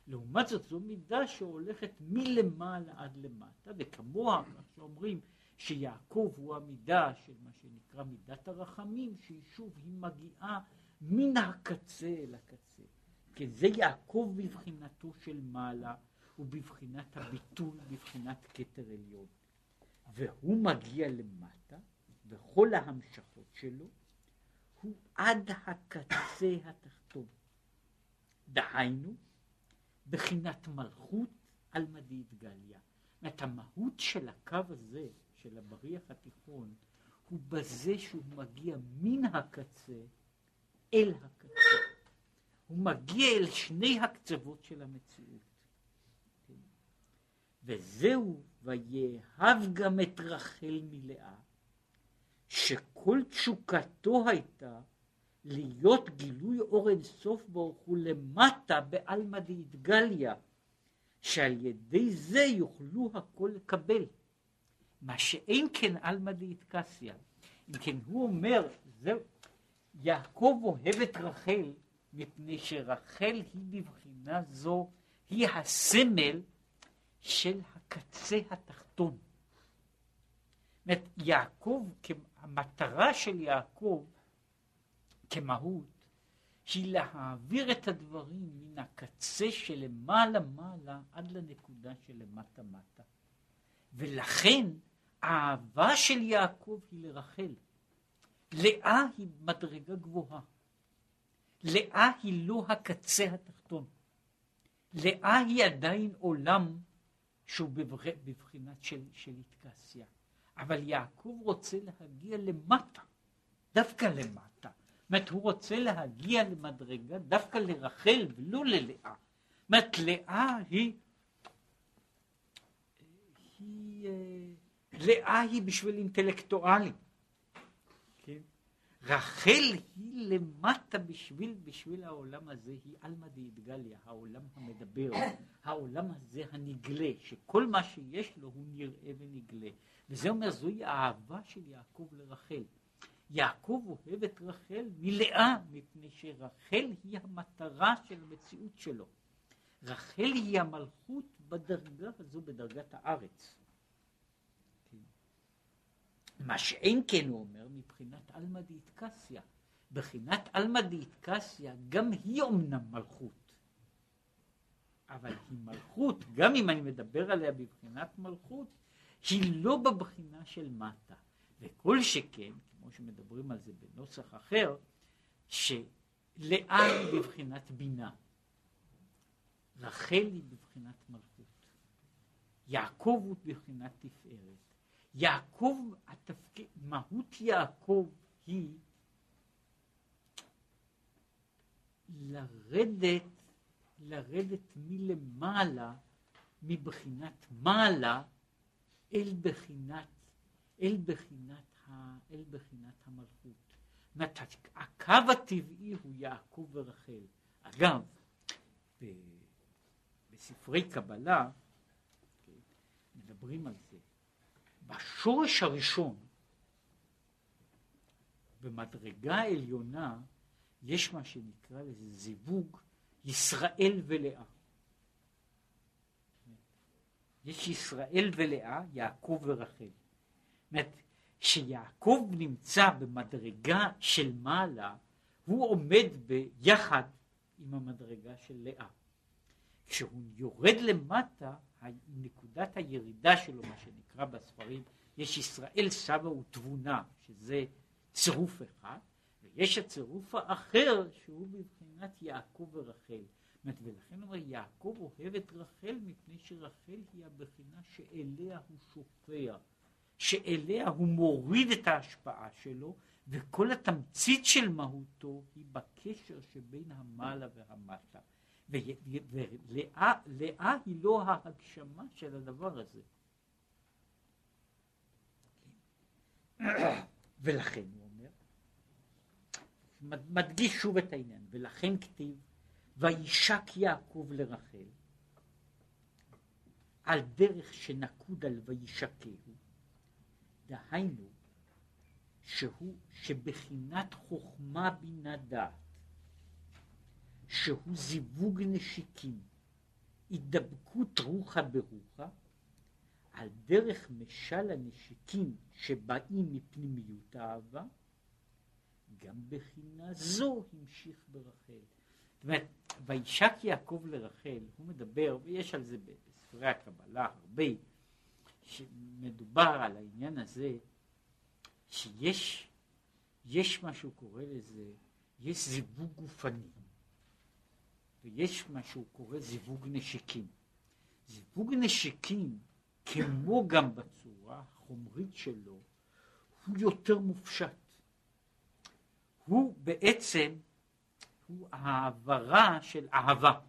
לעומת זאת זו מידה שהולכת מלמעלה עד למטה, וכמוה, מה שאומרים, שיעקב הוא המידה של מה שנקרא מידת הרחמים, שהיא שוב, היא מגיעה מן הקצה אל הקצה. כן, זה יעקב בבחינתו של מעלה, ובבחינת הביטול, בבחינת כתר עליון. והוא מגיע למטה, וכל ההמשכות שלו, הוא עד הקצה התחתון. דהיינו, בחינת מלכות על מדית גליה. זאת המהות של הקו הזה, של הבריח התיכון הוא בזה שהוא מגיע מן הקצה אל הקצה. הוא מגיע אל שני הקצוות של המציאות. וזהו ויאהב גם את רחל מלאה, שכל תשוקתו הייתה להיות גילוי אור אינסוף ברוך הוא למטה בעלמא דאיתגליה, שעל ידי זה יוכלו הכל לקבל. מה שאין כן עלמא דאיטקסיה. אם כן, הוא אומר, זהו, יעקב אוהב את רחל, מפני שרחל היא בבחינה זו, היא הסמל של הקצה התחתון. זאת יעקב, המטרה של יעקב כמהות, היא להעביר את הדברים מן הקצה שלמעלה מעלה עד לנקודה שלמטה מטה. ולכן האהבה של יעקב היא לרחל. לאה היא מדרגה גבוהה. לאה היא לא הקצה התחתון. לאה היא עדיין עולם שהוא בבחינת של, של התקסיה. אבל יעקב רוצה להגיע למטה, דווקא למטה. זאת אומרת, הוא רוצה להגיע למדרגה דווקא לרחל ולא ללאה. זאת אומרת, לאה היא, היא אה, לאה היא בשביל אינטלקטואלים. כן? רחל היא למטה בשביל, בשביל העולם הזה, היא עלמא דאידגליה, העולם המדבר, העולם הזה הנגלה, שכל מה שיש לו הוא נראה ונגלה. וזה אומר, זוהי האהבה של יעקב לרחל. יעקב אוהב את רחל מלאה, מפני שרחל היא המטרה של המציאות שלו. רחל היא המלכות בדרגה הזו, בדרגת הארץ. מה שאין כן הוא אומר מבחינת עלמא דאיטקסיה. בחינת עלמא דאיטקסיה גם היא אומנם מלכות. אבל היא מלכות, גם אם אני מדבר עליה בבחינת מלכות, היא לא בבחינה של מטה. וכל שכן, כמו שמדברים על זה בנוסח אחר, היא בבחינת בינה, רחל היא בבחינת מלכות, יעקב הוא בבחינת תפארת. יעקב, התפק... מהות יעקב היא לרדת, לרדת מלמעלה, מבחינת מעלה, אל בחינת, אל בחינת, ה, אל בחינת המלכות. זאת הקו הטבעי הוא יעקב ורחל. אגב, בספרי קבלה כן, מדברים על זה. בשורש הראשון, במדרגה העליונה, יש מה שנקרא לזה זיווג ישראל ולאה. יש ישראל ולאה, יעקב ורחל. זאת אומרת, כשיעקב נמצא במדרגה של מעלה, הוא עומד ביחד עם המדרגה של לאה. כשהוא יורד למטה, נקודת הירידה שלו, מה שנקרא בספרים, יש ישראל סבא ותבונה, שזה צירוף אחד, ויש הצירוף האחר שהוא בבחינת יעקב ורחל. ולכן הוא אומר, יעקב אוהב את רחל מפני שרחל היא הבחינה שאליה הוא שופע, שאליה הוא מוריד את ההשפעה שלו, וכל התמצית של מהותו היא בקשר שבין המעלה והמטה. ולאה היא לא ההגשמה של הדבר הזה. ולכן הוא אומר, מדגיש שוב את העניין, ולכן כתיב, וישק יעקב לרחל, על דרך שנקוד על וישקהו, דהיינו, שהוא, שבחינת חוכמה בינה דעת, שהוא זיווג נשיקים, הידבקות רוחה ברוחה, על דרך משל הנשיקים שבאים מפנימיות האהבה, גם בחינה זו המשיך ברחל. זאת אומרת, וישק יעקב לרחל, הוא מדבר, ויש על זה בספרי הקבלה הרבה, שמדובר על העניין הזה, שיש יש מה שהוא קורא לזה, יש זיווג גופני. ויש מה שהוא קורא זיווג נשיקים. זיווג נשיקים, כמו גם בצורה החומרית שלו, הוא יותר מופשט. הוא בעצם, הוא העברה של אהבה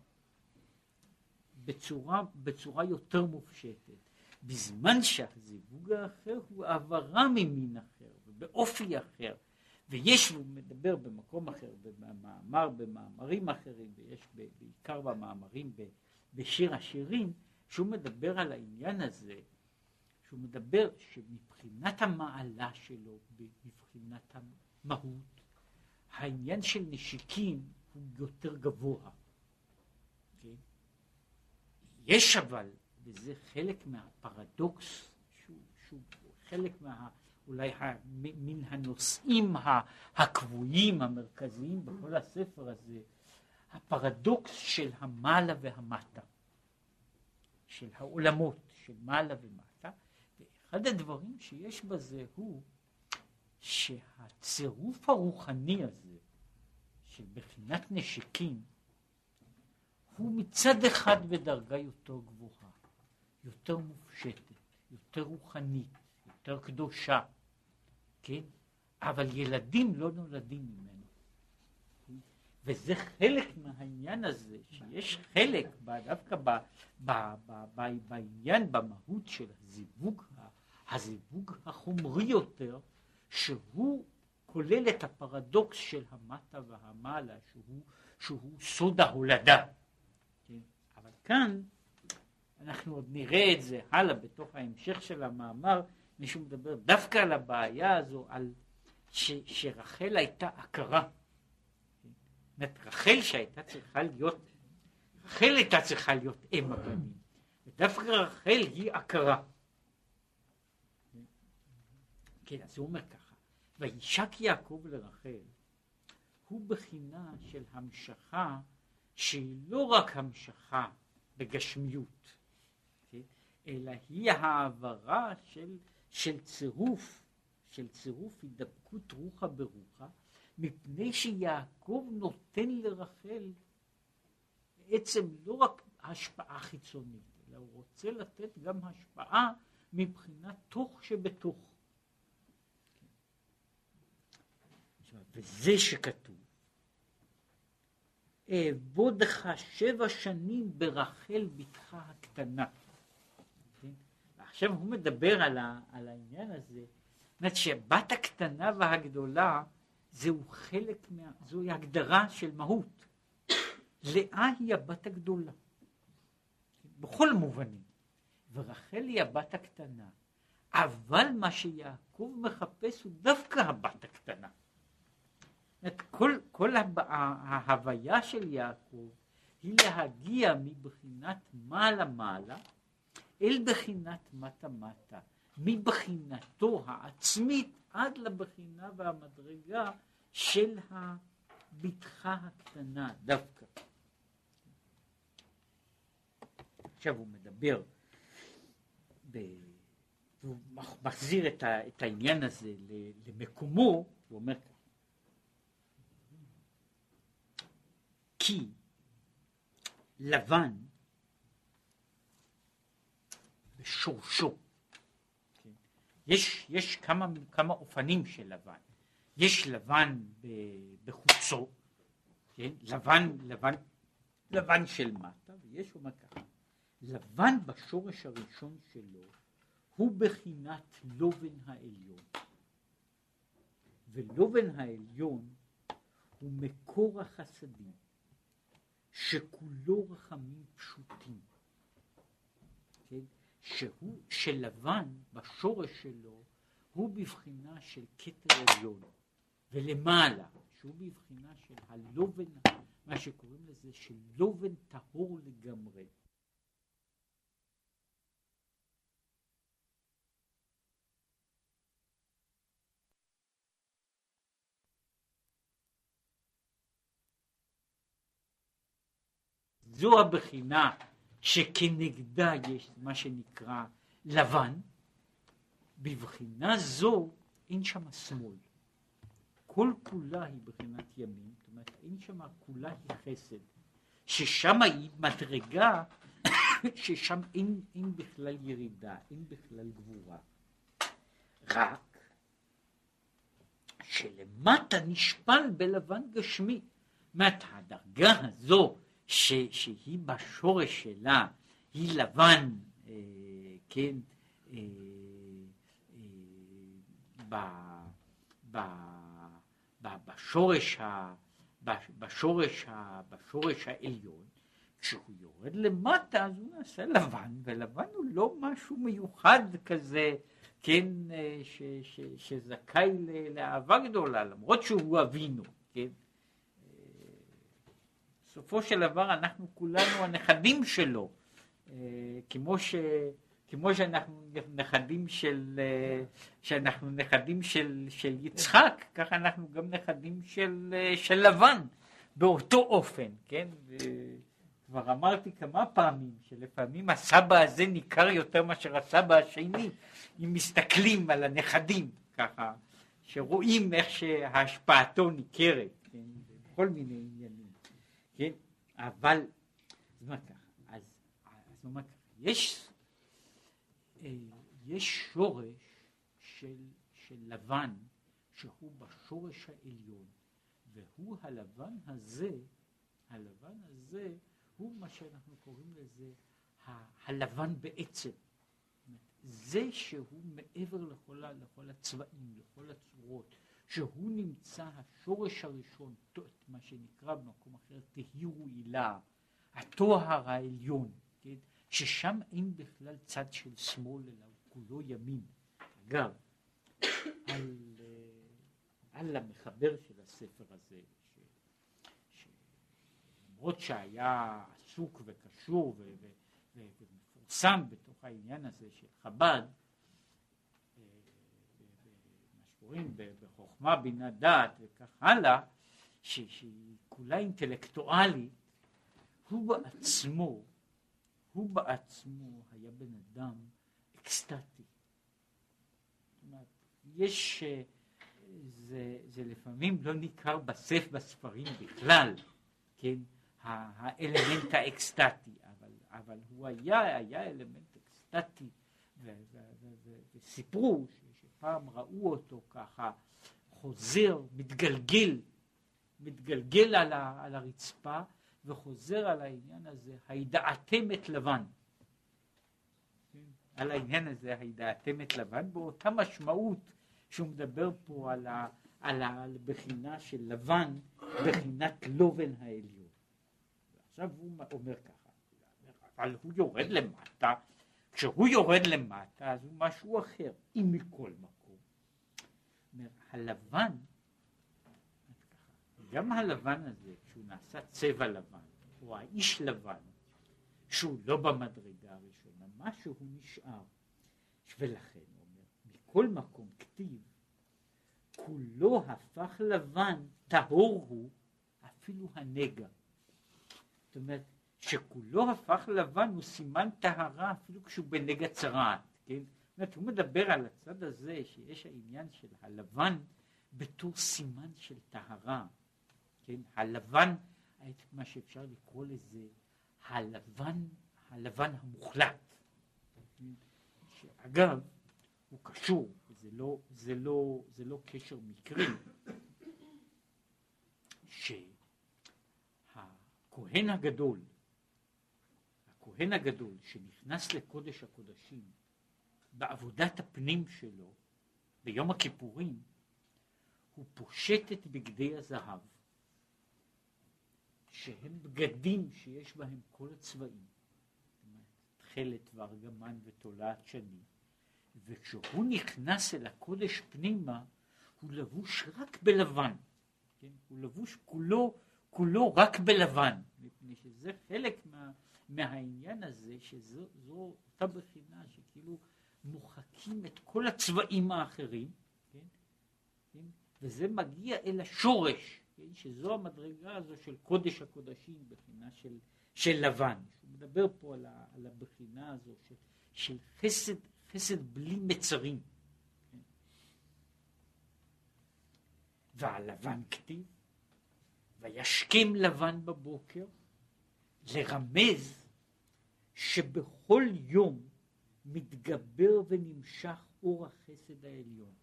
בצורה, בצורה יותר מופשטת. בזמן שהזיווג האחר הוא העברה ממין אחר ובאופי אחר. ויש, הוא מדבר במקום אחר, במאמר, במאמרים אחרים, ויש בעיקר במאמרים בשיר השירים, שהוא מדבר על העניין הזה, שהוא מדבר שמבחינת המעלה שלו, מבחינת המהות, העניין של נשיקים הוא יותר גבוה. כן? יש אבל, וזה חלק מהפרדוקס, שהוא, שהוא חלק מה... אולי מן הנושאים הקבועים, המרכזיים בכל הספר הזה, הפרדוקס של המעלה והמטה, של העולמות, של מעלה ומטה, ואחד הדברים שיש בזה הוא שהצירוף הרוחני הזה של בחינת נשקים הוא מצד אחד בדרגה יותר גבוהה, יותר מופשטת, יותר רוחנית, יותר קדושה, כן? אבל ילדים לא נולדים ממנו. וזה חלק מהעניין הזה, שיש חלק דווקא ב, ב, ב, ב, בעניין, במהות של הזיווג, הזיווג החומרי יותר, שהוא כולל את הפרדוקס של המטה והמעלה, שהוא, שהוא סוד ההולדה. כן? אבל כאן אנחנו עוד נראה את זה הלאה בתוך ההמשך של המאמר, מישהו מדבר דווקא על הבעיה הזו, על ש, שרחל הייתה עקרה. זאת רחל שהייתה צריכה להיות, רחל הייתה צריכה להיות אם הבנים, ודווקא רחל היא עקרה. כן, אז הוא אומר ככה, וישק יעקב לרחל, הוא בחינה של המשכה שהיא לא רק המשכה בגשמיות, כן? אלא היא העברה של של צירוף של צירוף הידבקות רוחה ברוחה, מפני שיעקב נותן לרחל בעצם לא רק השפעה חיצונית, אלא הוא רוצה לתת גם השפעה מבחינת תוך שבתוך. וזה שכתוב, אעבודך שבע שנים ברחל בתך הקטנה. עכשיו הוא מדבר על, ה, על העניין הזה, זאת אומרת שהבת הקטנה והגדולה זהו חלק, מה, זוהי הגדרה של מהות. לאה היא הבת הגדולה, בכל מובנים, ורחל היא הבת הקטנה, אבל מה שיעקב מחפש הוא דווקא הבת הקטנה. את כל, כל ההוויה של יעקב היא להגיע מבחינת מעלה מעלה אל בחינת מטה מטה, מבחינתו העצמית עד לבחינה והמדרגה של הבטחה הקטנה דווקא. עכשיו הוא מדבר, ב... הוא מחזיר את, ה... את העניין הזה למקומו, הוא אומר כי לבן בשורשו, כן? יש, יש כמה, כמה אופנים של לבן, יש לבן בחוצו, כן? לבן, לבן, לבן של מטה, ויש אומר ככה, לבן בשורש הראשון שלו הוא בחינת לובן העליון, ולובן העליון הוא מקור החסדים. שכולו רחמים פשוטים, כן? שהוא, שלבן בשורש שלו הוא בבחינה של כתר עליון, ולמעלה, שהוא בבחינה של הלובן, מה שקוראים לזה של לובן טהור לגמרי. זו הבחינה שכנגדה יש מה שנקרא לבן, בבחינה זו אין שם שמאל. כל כולה היא בחינת ימין, זאת אומרת אין שם כולה היא חסד, ששם היא מדרגה ששם אין, אין בכלל ירידה, אין בכלל גבורה. רק שלמטה נשפל בלבן גשמי. זאת הדרגה הזו ש, שהיא בשורש שלה, היא לבן, אה, כן, אה, אה, ב, ב, ב, בשורש, ה, בשורש, ה, בשורש העליון, כשהוא יורד למטה אז הוא נעשה לבן, ולבן הוא לא משהו מיוחד כזה, כן, אה, ש, ש, שזכאי לאהבה גדולה, למרות שהוא אבינו, כן. בסופו של דבר אנחנו כולנו הנכדים שלו, אה, כמו, ש, כמו שאנחנו נכדים של, אה, שאנחנו נכדים של, של יצחק, ככה אנחנו גם נכדים של, אה, של לבן, באותו אופן, כן? כבר אמרתי כמה פעמים שלפעמים הסבא הזה ניכר יותר מאשר הסבא השני, אם מסתכלים על הנכדים, ככה, שרואים איך שהשפעתו ניכרת, כן? בכל מיני עניינים. כן? אבל, זאת אומרת ככה, אז, אז אומרת ככה, יש, אה, יש שורש של, של לבן שהוא בשורש העליון, והוא הלבן הזה, הלבן הזה הוא מה שאנחנו קוראים לזה הלבן בעצם. זה שהוא מעבר לכל, לכל הצבעים, לכל הצורות, שהוא נמצא השורש הראשון, מה שנקרא במקום אחר תהירו הילה, הטוהר העליון, כן? ששם אין בכלל צד של שמאל אלא הוא כולו ימין. אגב, על, אה, על המחבר של הספר הזה, למרות שהיה עסוק וקשור ומפורסם בתוך העניין הזה של חב"ד, שקוראים בחוכמה, בינה, דעת וכך הלאה, שהיא כולה אינטלקטואלית, הוא בעצמו, הוא בעצמו היה בן אדם אקסטטי. יש, אה, זה, זה לפעמים לא ניכר בסף בספרים בכלל, כן, האלמנט האקסטטי, אבל, אבל הוא היה, היה אלמנט אקסטטי, וסיפרו שפעם ראו אותו ככה חוזר, מתגלגל, מתגלגל על, ה, על הרצפה וחוזר על העניין הזה, הידעתם את לבן. על העניין הזה, הידעתם את לבן, באותה משמעות שהוא מדבר פה על, ה, על הבחינה של לבן, בחינת לובן העליון. עכשיו הוא אומר ככה, אבל הוא יורד למטה, כשהוא יורד למטה אז הוא משהו אחר, אם מכל מקום. הלבן, גם הלבן הזה, כשהוא נעשה צבע לבן, או האיש לבן, שהוא לא במדרגה הראשונה, משהו נשאר. ולכן הוא אומר, מכל מקום כתיב, כולו הפך לבן, טהור הוא, אפילו הנגע. זאת אומרת, שכולו הפך לבן הוא סימן טהרה אפילו כשהוא בנגע צרעת, כן? אומרת, הוא מדבר על הצד הזה שיש העניין של הלבן בתור סימן של טהרה, כן? הלבן, מה שאפשר לקרוא לזה, הלבן, הלבן המוחלט. שאגב, הוא קשור, זה לא, זה לא, זה לא קשר מקרי, שהכהן הגדול, הכהן הגדול שנכנס לקודש הקודשים בעבודת הפנים שלו ביום הכיפורים, הוא פושט את בגדי הזהב, שהם בגדים שיש בהם כל הצבעים, תכלת וארגמן ותולעת שני, וכשהוא נכנס אל הקודש פנימה, הוא לבוש רק בלבן, כן? הוא לבוש כולו, כולו רק בלבן, מפני שזה חלק מה, מהעניין הזה, שזו אותה בחינה שכאילו מוחקים את כל הצבעים האחרים, כן? כן? וזה מגיע אל השורש, כן? שזו המדרגה הזו של קודש הקודשים, בחינה של, של לבן. הוא מדבר פה על, ה, על הבחינה הזו של, של חסד חסד בלי מצרים. והלבן כתיב, וישכם לבן בבוקר, לרמז שבכל יום מתגבר ונמשך אור החסד העליון.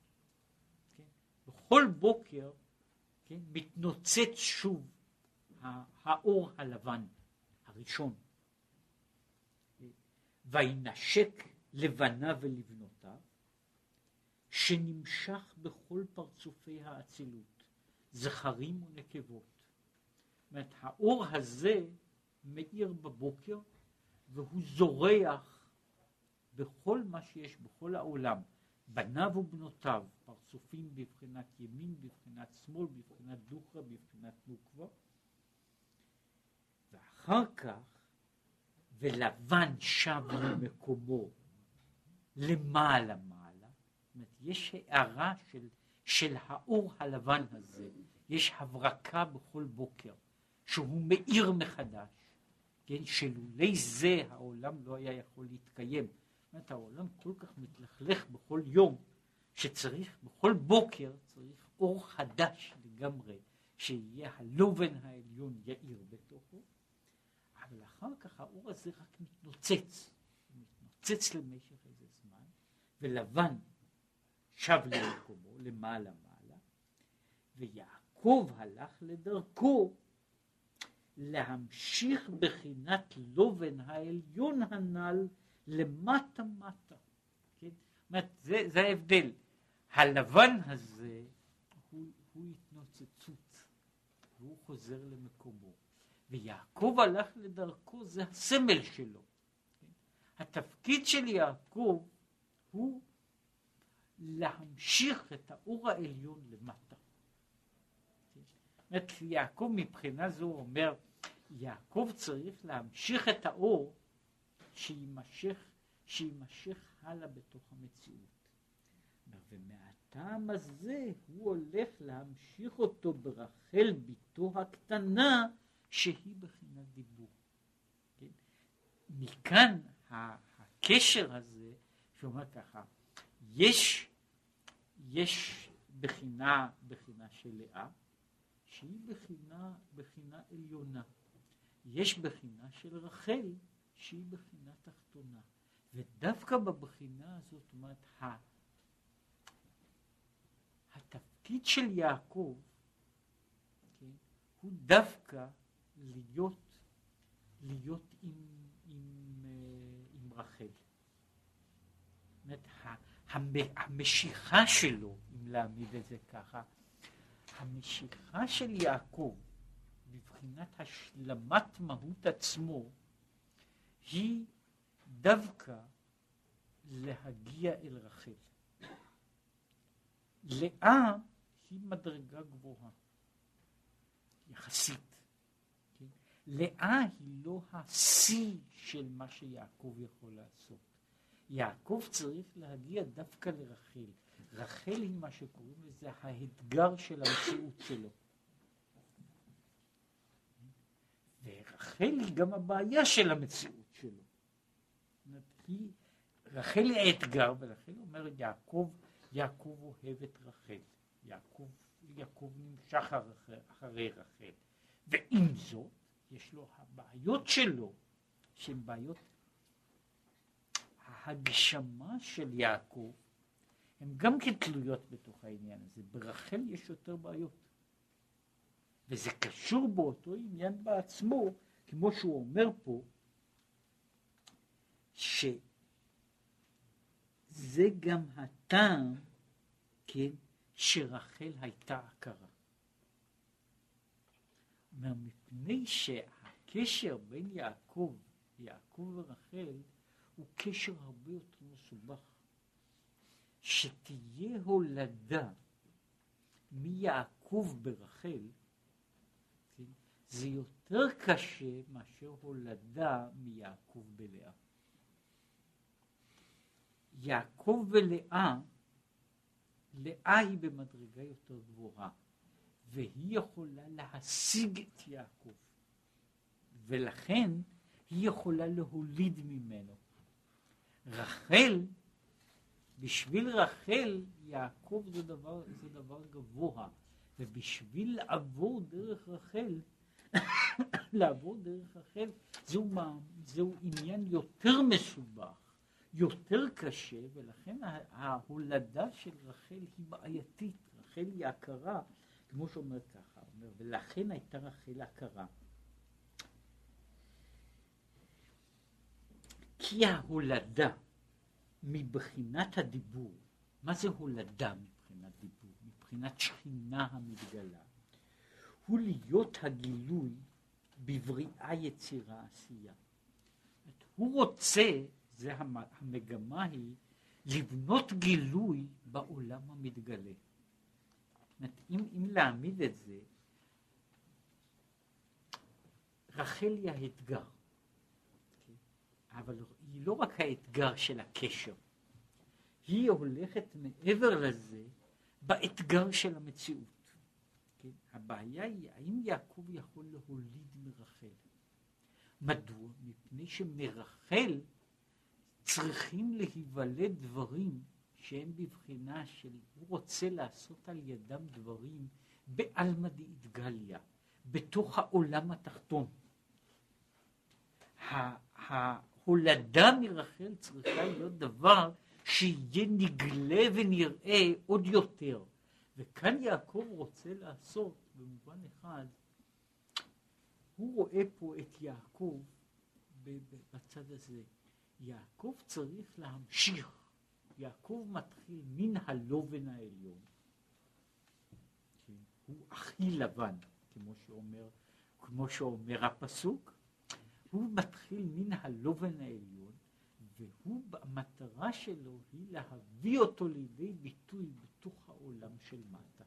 כן? בכל בוקר כן, מתנוצץ שוב האור הלבן הראשון. וינשק לבנה ולבנותיו, שנמשך בכל פרצופי האצילות, זכרים ונקבות. זאת אומרת, האור הזה מאיר בבוקר, והוא זורח בכל מה שיש בכל העולם, בניו ובנותיו, פרצופים בבחינת ימין, בבחינת שמאל, בבחינת דוכרא, בבחינת נוקבה, ואחר כך, ולבן שב למקומו למעלה מעלה, זאת אומרת, יש הערה של, של האור הלבן הזה, יש הברקה בכל בוקר, שהוא מאיר מחדש, כן, שלולי זה העולם לא היה יכול להתקיים. אומרת, העולם כל כך מתלכלך בכל יום, שצריך, בכל בוקר צריך אור חדש לגמרי, שיהיה הלובן העליון יאיר בתוכו, אבל אחר כך האור הזה רק מתנוצץ, מתנוצץ למשך ולבן שב למקומו, למעלה מעלה, ויעקב הלך לדרכו להמשיך בחינת לובן העליון הנ"ל למטה מטה. כן? זה, זה ההבדל. הלבן הזה הוא, הוא התנוצצות, והוא חוזר למקומו. ויעקב הלך לדרכו, זה הסמל שלו. כן? התפקיד של יעקב הוא להמשיך את האור העליון למטה. זאת יעקב מבחינה זו אומר, יעקב צריך להמשיך את האור שיימשך, שיימשך הלאה בתוך המציאות. ומהטעם הזה הוא הולך להמשיך אותו ברחל בתו הקטנה שהיא בחינת דיבור. כן? מכאן הקשר הזה שאומר ככה, יש, יש בחינה, בחינה של לאה, שהיא בחינה, בחינה עליונה. יש בחינה של רחל, שהיא בחינה תחתונה. ודווקא בבחינה הזאת, זאת אומרת, התפקיד של יעקב כן, הוא דווקא להיות, להיות עם, עם, אה, עם רחל. אומרת, המשיכה שלו, אם להעמיד את זה ככה, המשיכה של יעקב בבחינת השלמת מהות עצמו היא דווקא להגיע אל רחל. לאה היא מדרגה גבוהה, יחסית. כן? לאה היא לא השיא של מה שיעקב יכול לעשות. יעקב צריך להגיע דווקא לרחל. רחל היא מה שקוראים לזה האתגר של המציאות שלו. ורחל היא גם הבעיה של המציאות. היא, רחל האתגר, ולכן אומר יעקב, יעקב אוהב את רחל. יעקב, יעקב נמשך אחרי רחל. ועם זאת, יש לו הבעיות שלו, שהן בעיות ההגשמה של יעקב, הן גם כן תלויות בתוך העניין הזה. ברחל יש יותר בעיות. וזה קשור באותו עניין בעצמו, כמו שהוא אומר פה, שזה גם הטעם, כן, שרחל הייתה עקרה. אומר, מפני שהקשר בין יעקב, יעקב ורחל, הוא קשר הרבה יותר מסובך. שתהיה הולדה מיעקב ברחל, כן, זה יותר קשה מאשר הולדה מיעקב בלאה. יעקב ולאה, לאה היא במדרגה יותר גבוהה, והיא יכולה להשיג את יעקב, ולכן היא יכולה להוליד ממנו. רחל, בשביל רחל, יעקב זה דבר, זה דבר גבוה, ובשביל לעבור דרך רחל, לעבור דרך רחל, זהו, זהו עניין יותר מסובך, יותר קשה, ולכן ההולדה של רחל היא בעייתית. רחל היא הכרה, כמו שאומר ככה, אומר, ולכן הייתה רחל הכרה. כי ההולדה מבחינת הדיבור, מה זה הולדה מבחינת דיבור? מבחינת שכינה המתגלה, הוא להיות הגילוי בבריאה יצירה עשייה. הוא רוצה, זה המגמה היא, לבנות גילוי בעולם המתגלה. אם, אם להעמיד את זה, רחל היא האתגר. אבל היא לא רק האתגר של הקשר, היא הולכת מעבר לזה באתגר של המציאות. כן? הבעיה היא האם יעקב יכול להוליד מרחל. מדוע? מפני שמרחל צריכים להיוולד דברים שהם בבחינה של הוא רוצה לעשות על ידם דברים בעלמא דאיתגליה, בתוך העולם התחתון. הולדה מרחל צריכה להיות דבר שיהיה נגלה ונראה עוד יותר. וכאן יעקב רוצה לעשות, במובן אחד, הוא רואה פה את יעקב בצד הזה. יעקב צריך להמשיך. יעקב מתחיל מן הלובן העליון. הוא הכי לבן, כמו שאומר, כמו שאומר הפסוק. הוא מתחיל מן הלובן העליון, והוא, המטרה שלו היא להביא אותו לידי ביטוי בתוך העולם של מטה.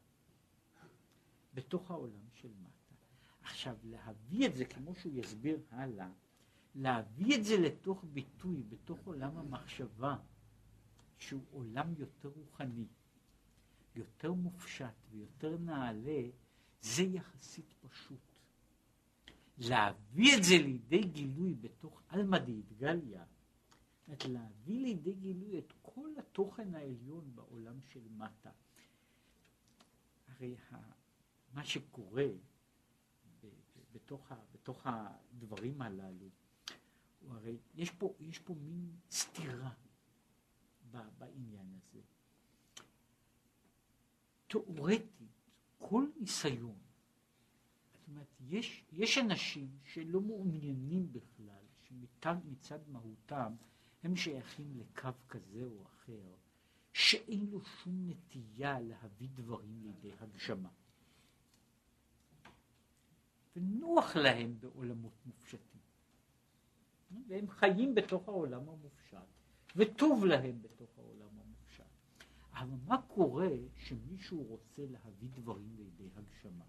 בתוך העולם של מטה. עכשיו, להביא את זה, כמו שהוא יסביר הלאה, להביא את זה לתוך ביטוי, בתוך עולם המחשבה, שהוא עולם יותר רוחני, יותר מופשט ויותר נעלה, זה יחסית פשוט. להביא את זה לידי גילוי בתוך עלמא דאיתגליה, להביא לידי גילוי את כל התוכן העליון בעולם של מטה. הרי מה שקורה בתוך הדברים הללו, הוא הרי יש פה, יש פה מין סתירה בעניין הזה. תאורטית, כל ניסיון, זאת אומרת, יש, יש אנשים שלא מעוניינים בכלל, שמצד מהותם הם שייכים לקו כזה או אחר, שאין לו שום נטייה להביא דברים לידי הגשמה. ונוח להם בעולמות מופשטים. והם חיים בתוך העולם המופשט, וטוב להם בתוך העולם המופשט. אבל מה קורה שמישהו רוצה להביא דברים לידי הגשמה?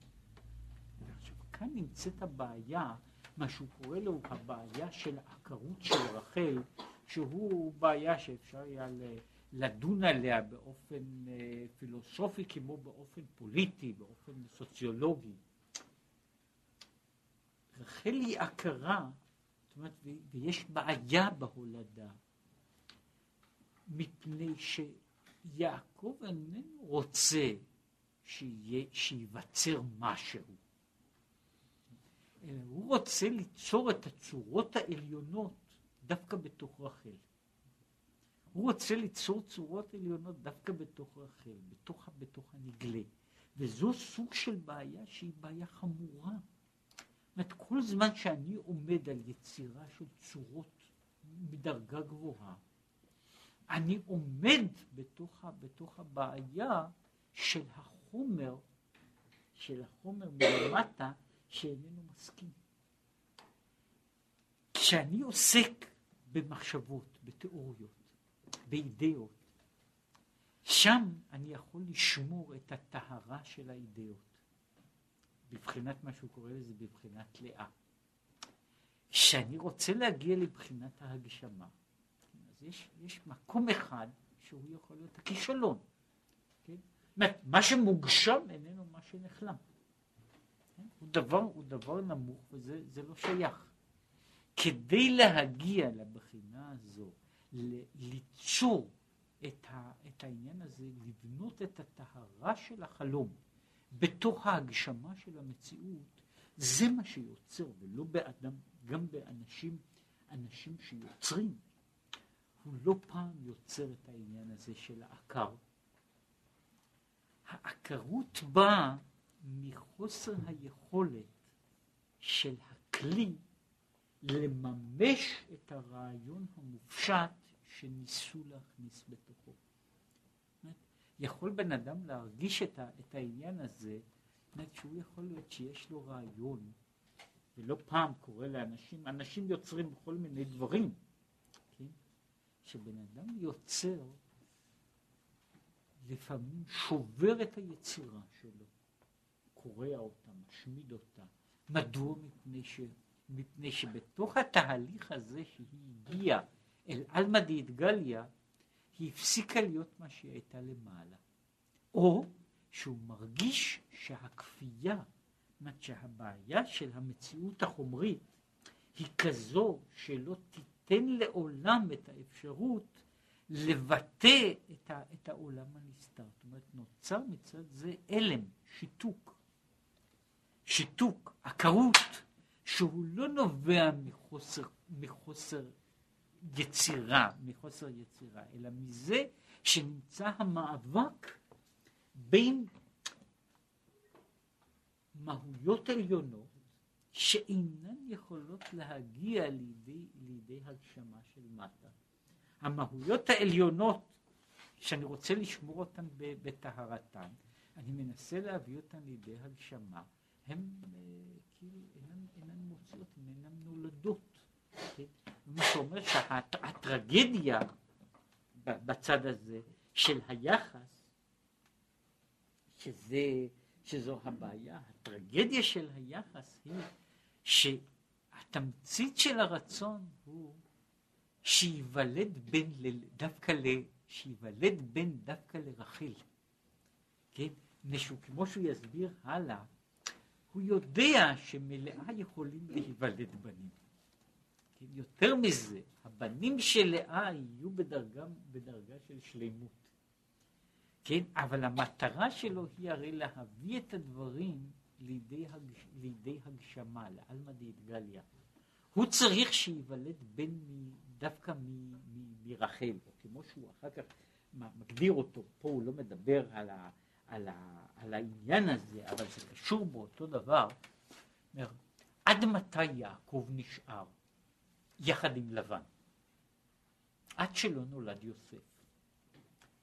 ועכשיו, כאן נמצאת הבעיה, מה שהוא קורא לו הבעיה של העקרות של רחל, שהוא בעיה שאפשר היה לדון עליה באופן אה, פילוסופי כמו באופן פוליטי, באופן סוציולוגי. רחל היא עקרה, אומרת, ויש בעיה בהולדה, מפני שיעקב איננו רוצה שיהיה, שייווצר משהו, אלא הוא רוצה ליצור את הצורות העליונות דווקא בתוך רחל. הוא רוצה ליצור צורות עליונות דווקא בתוך רחל, בתוך, בתוך הנגלה. וזו סוג של בעיה שהיא בעיה חמורה. אומרת, כל זמן שאני עומד על יצירה של צורות מדרגה גבוהה, אני עומד בתוך, בתוך הבעיה של החומר, של החומר מלמטה, שאיננו מסכים. כשאני עוסק במחשבות, בתיאוריות, באידאות, שם אני יכול לשמור את הטהרה של האידאות. בבחינת מה שהוא קורא לזה בבחינת לאה. כשאני רוצה להגיע לבחינת ההגשמה, אז יש, יש מקום אחד שהוא יכול להיות הכישלון. כן? אומרת, מה שמוגשם איננו מה שנחלם. כן? הוא, דבר, הוא דבר נמוך וזה לא שייך. כדי להגיע לבחינה הזו, ליצור את, ה, את העניין הזה, לבנות את הטהרה של החלום, בתוך ההגשמה של המציאות, זה מה שיוצר, ולא באדם, גם באנשים, אנשים שיוצרים. הוא לא פעם יוצר את העניין הזה של העקר. העקרות באה מחוסר היכולת של הכלי לממש את הרעיון המופשט שניסו להכניס בתוכו. יכול בן אדם להרגיש את, ה, את העניין הזה, זאת שהוא יכול להיות שיש לו רעיון, ולא פעם קורה לאנשים, אנשים יוצרים בכל מיני דברים, כן? שבן אדם יוצר, לפעמים שובר את היצירה שלו, קורע אותה, משמיד אותה. מדוע? מפני, ש, מפני שבתוך התהליך הזה שהיא הגיעה אל עלמא דאיתגליה, היא הפסיקה להיות מה שהיא הייתה למעלה. או שהוא מרגיש שהכפייה, זאת שהבעיה של המציאות החומרית היא כזו שלא תיתן לעולם את האפשרות לבטא את, ה, את העולם הנסתר. זאת אומרת, נוצר מצד זה אלם, שיתוק. שיתוק, עקרות, שהוא לא נובע מחוסר, מחוסר יצירה, מחוסר יצירה, אלא מזה שנמצא המאבק בין מהויות עליונות שאינן יכולות להגיע לידי, לידי הגשמה של מטה. המהויות העליונות שאני רוצה לשמור אותן בטהרתן, אני מנסה להביא אותן לידי הגשמה, הן אה, כאילו אינן, אינן מוציאות, אינן נולדות. כן? מה שאומר שהטרגדיה בצד הזה של היחס, שזה, שזו הבעיה, הטרגדיה של היחס היא שהתמצית של הרצון הוא שייוולד בן דווקא ל... שייוולד בן דווקא לרחל. כן? משהו, כמו שהוא יסביר הלאה, הוא יודע שמלאה יכולים להיוולד בנים. יותר מזה, הבנים של לאה יהיו בדרגה, בדרגה של שלימות. כן, אבל המטרה שלו היא הרי להביא את הדברים לידי, הג... לידי הגשמה, לעלמא דאתגליה. הוא צריך שייוולד בן מ... דווקא מ... מ... מרחל, או כמו שהוא אחר כך מגדיר אותו, פה הוא לא מדבר על, ה... על, ה... על העניין הזה, אבל זה קשור באותו דבר. עד מתי יעקב נשאר יחד עם לבן? עד שלא נולד יוסף.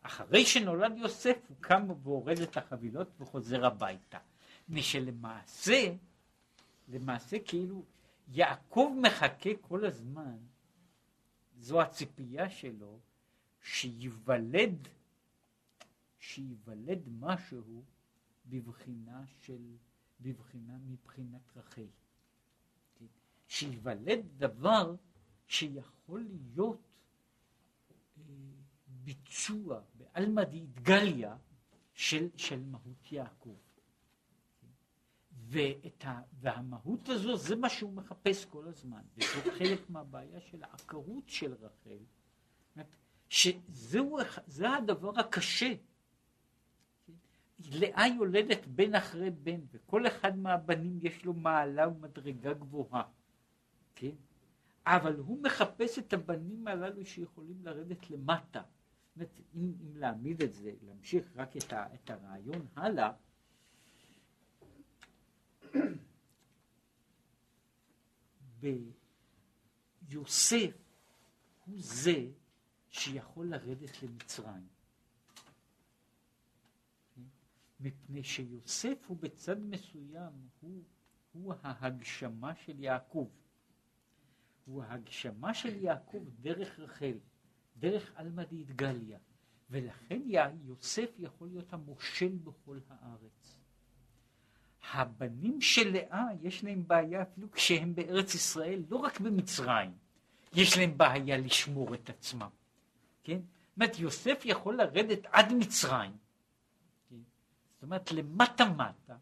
אחרי שנולד יוסף הוא קם ואורז את החבילות וחוזר הביתה. משלמעשה, למעשה כאילו יעקב מחכה כל הזמן, זו הציפייה שלו, שייוולד, שייוולד משהו בבחינה של, בבחינה מבחינת רחל. שייוולד דבר שיכול להיות אה, ביצוע בעלמא דאידגליה של, של מהות יעקב. ואת ה, והמהות הזו זה מה שהוא מחפש כל הזמן, וזה חלק מהבעיה של העקרות של רחל, שזה הדבר הקשה. לאה יולדת בן אחרי בן, וכל אחד מהבנים יש לו מעלה ומדרגה גבוהה, כן? אבל הוא מחפש את הבנים הללו שיכולים לרדת למטה. אומרת, אם, אם להעמיד את זה, להמשיך רק את, ה, את הרעיון הלאה, ביוסף הוא זה שיכול לרדת למצרים. מפני שיוסף הוא בצד מסוים, הוא, הוא ההגשמה של יעקב. הוא ההגשמה של יעקב דרך רחל. דרך עלמא דאיתגליה, ולכן יוסף יכול להיות המושל בכל הארץ. הבנים של לאה יש להם בעיה אפילו כשהם בארץ ישראל, לא רק במצרים, יש להם בעיה לשמור את עצמם, כן? זאת אומרת, יוסף יכול לרדת עד מצרים, כן? זאת אומרת, למטה מטה,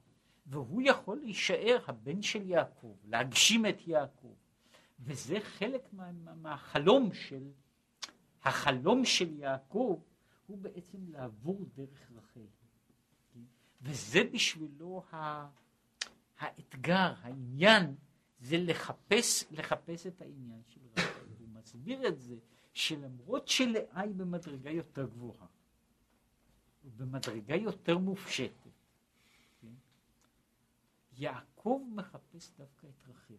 והוא יכול להישאר הבן של יעקב, להגשים את יעקב, וזה חלק מה, מה, מהחלום של, החלום של יעקב הוא בעצם לעבור דרך רחל. וזה בשבילו ה... האתגר, העניין, זה לחפש, לחפש את העניין של רחל. הוא מסביר את זה שלמרות שלאה היא במדרגה יותר גבוהה, ובמדרגה יותר מופשטת, כן? יעקב מחפש דווקא את רחל.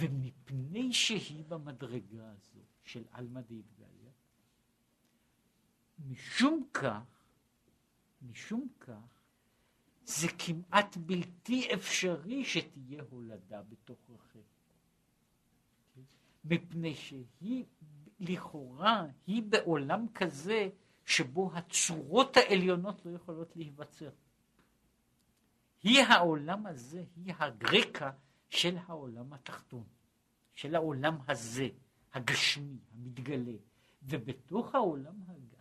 ומפני שהיא במדרגה הזו של עלמא דאידגליה, משום כך, משום כך, זה כמעט בלתי אפשרי שתהיה הולדה בתוך רחל. מפני שהיא, לכאורה, היא בעולם כזה שבו הצורות העליונות לא יכולות להיווצר. היא העולם הזה, היא הגרקה של העולם התחתון, של העולם הזה, הגשמי, המתגלה. ובתוך העולם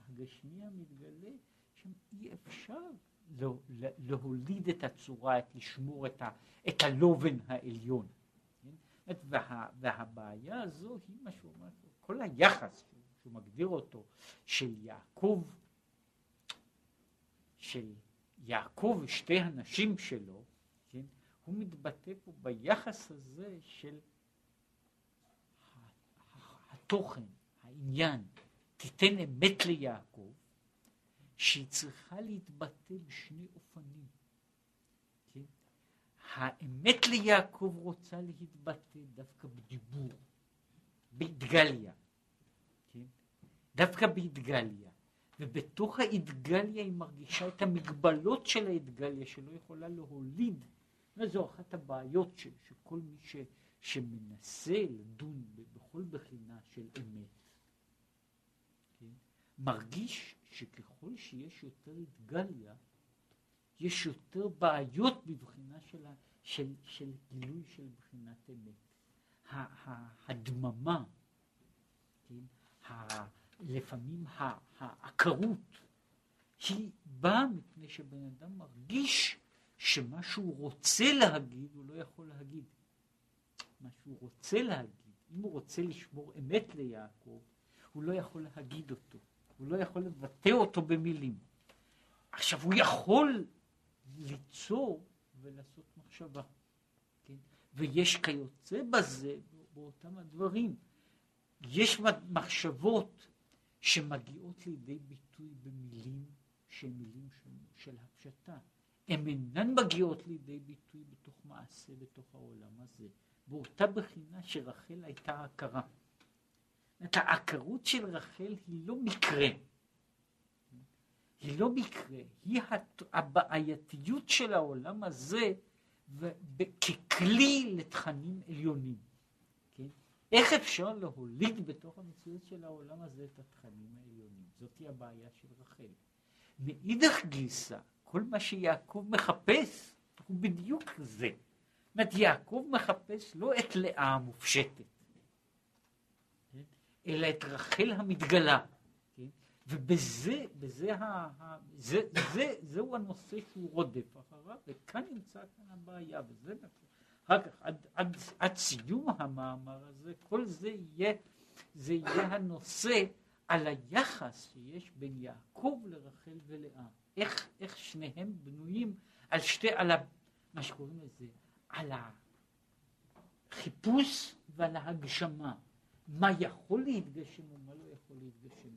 הגשמי המתגלה, שם אי אפשר להוליד את הצורה, את לשמור את, ה, את הלובן העליון. כן? וה, והבעיה הזו היא מה שהוא אומר, כל היחס שהוא מגדיר אותו של יעקב, של יעקב ושתי הנשים שלו, הוא מתבטא פה ביחס הזה של התוכן, העניין, תיתן אמת ליעקב, שהיא צריכה להתבטא בשני אופנים. כן? האמת ליעקב רוצה להתבטא דווקא בדיבור, באתגליה, כן? דווקא באתגליה, ובתוך האתגליה היא מרגישה את המגבלות של האתגליה שלא יכולה להוליד זו אחת הבעיות ש, שכל מי ש, שמנסה לדון בכל בחינה של אמת, כן, מרגיש שככל שיש יותר אידגליה, יש יותר בעיות בבחינה של, של, של גילוי של בחינת אמת. הדממה, כן, לפעמים העקרות, היא באה מפני שבן אדם מרגיש שמה שהוא רוצה להגיד הוא לא יכול להגיד. מה שהוא רוצה להגיד, אם הוא רוצה לשמור אמת ליעקב, הוא לא יכול להגיד אותו. הוא לא יכול לבטא אותו במילים. עכשיו, הוא יכול ליצור ולעשות מחשבה. כן? ויש כיוצא בזה, באותם הדברים, יש מחשבות שמגיעות לידי ביטוי במילים שהן מילים של, של הפשטה. הן אינן מגיעות לידי ביטוי בתוך מעשה, בתוך העולם הזה. באותה בחינה שרחל הייתה הכרה. זאת העקרות של רחל היא לא מקרה. היא לא מקרה, היא הבעייתיות של העולם הזה ככלי לתכנים עליונים. כן? איך אפשר להוליד בתוך המציאות של העולם הזה את התכנים העליונים? זאתי הבעיה של רחל. מאידך גיסא, כל מה שיעקב מחפש הוא בדיוק זה. זאת אומרת, יעקב מחפש לא את לאה המופשטת, כן? אלא את רחל המתגלה. כן? ובזה, בזה ה, ה, זה, זה, זהו הנושא שהוא רודף אחריו, וכאן נמצא כאן הבעיה, וזה אחר כך, עד, עד, עד סיום המאמר הזה, כל זה יהיה, זה יהיה הנושא על היחס שיש בין יעקב לרחל ולאה. איך, איך שניהם בנויים על שתי, על ה, מה שקוראים לזה, על החיפוש ועל ההגשמה. מה יכול להתגשם ומה לא יכול להתגשם.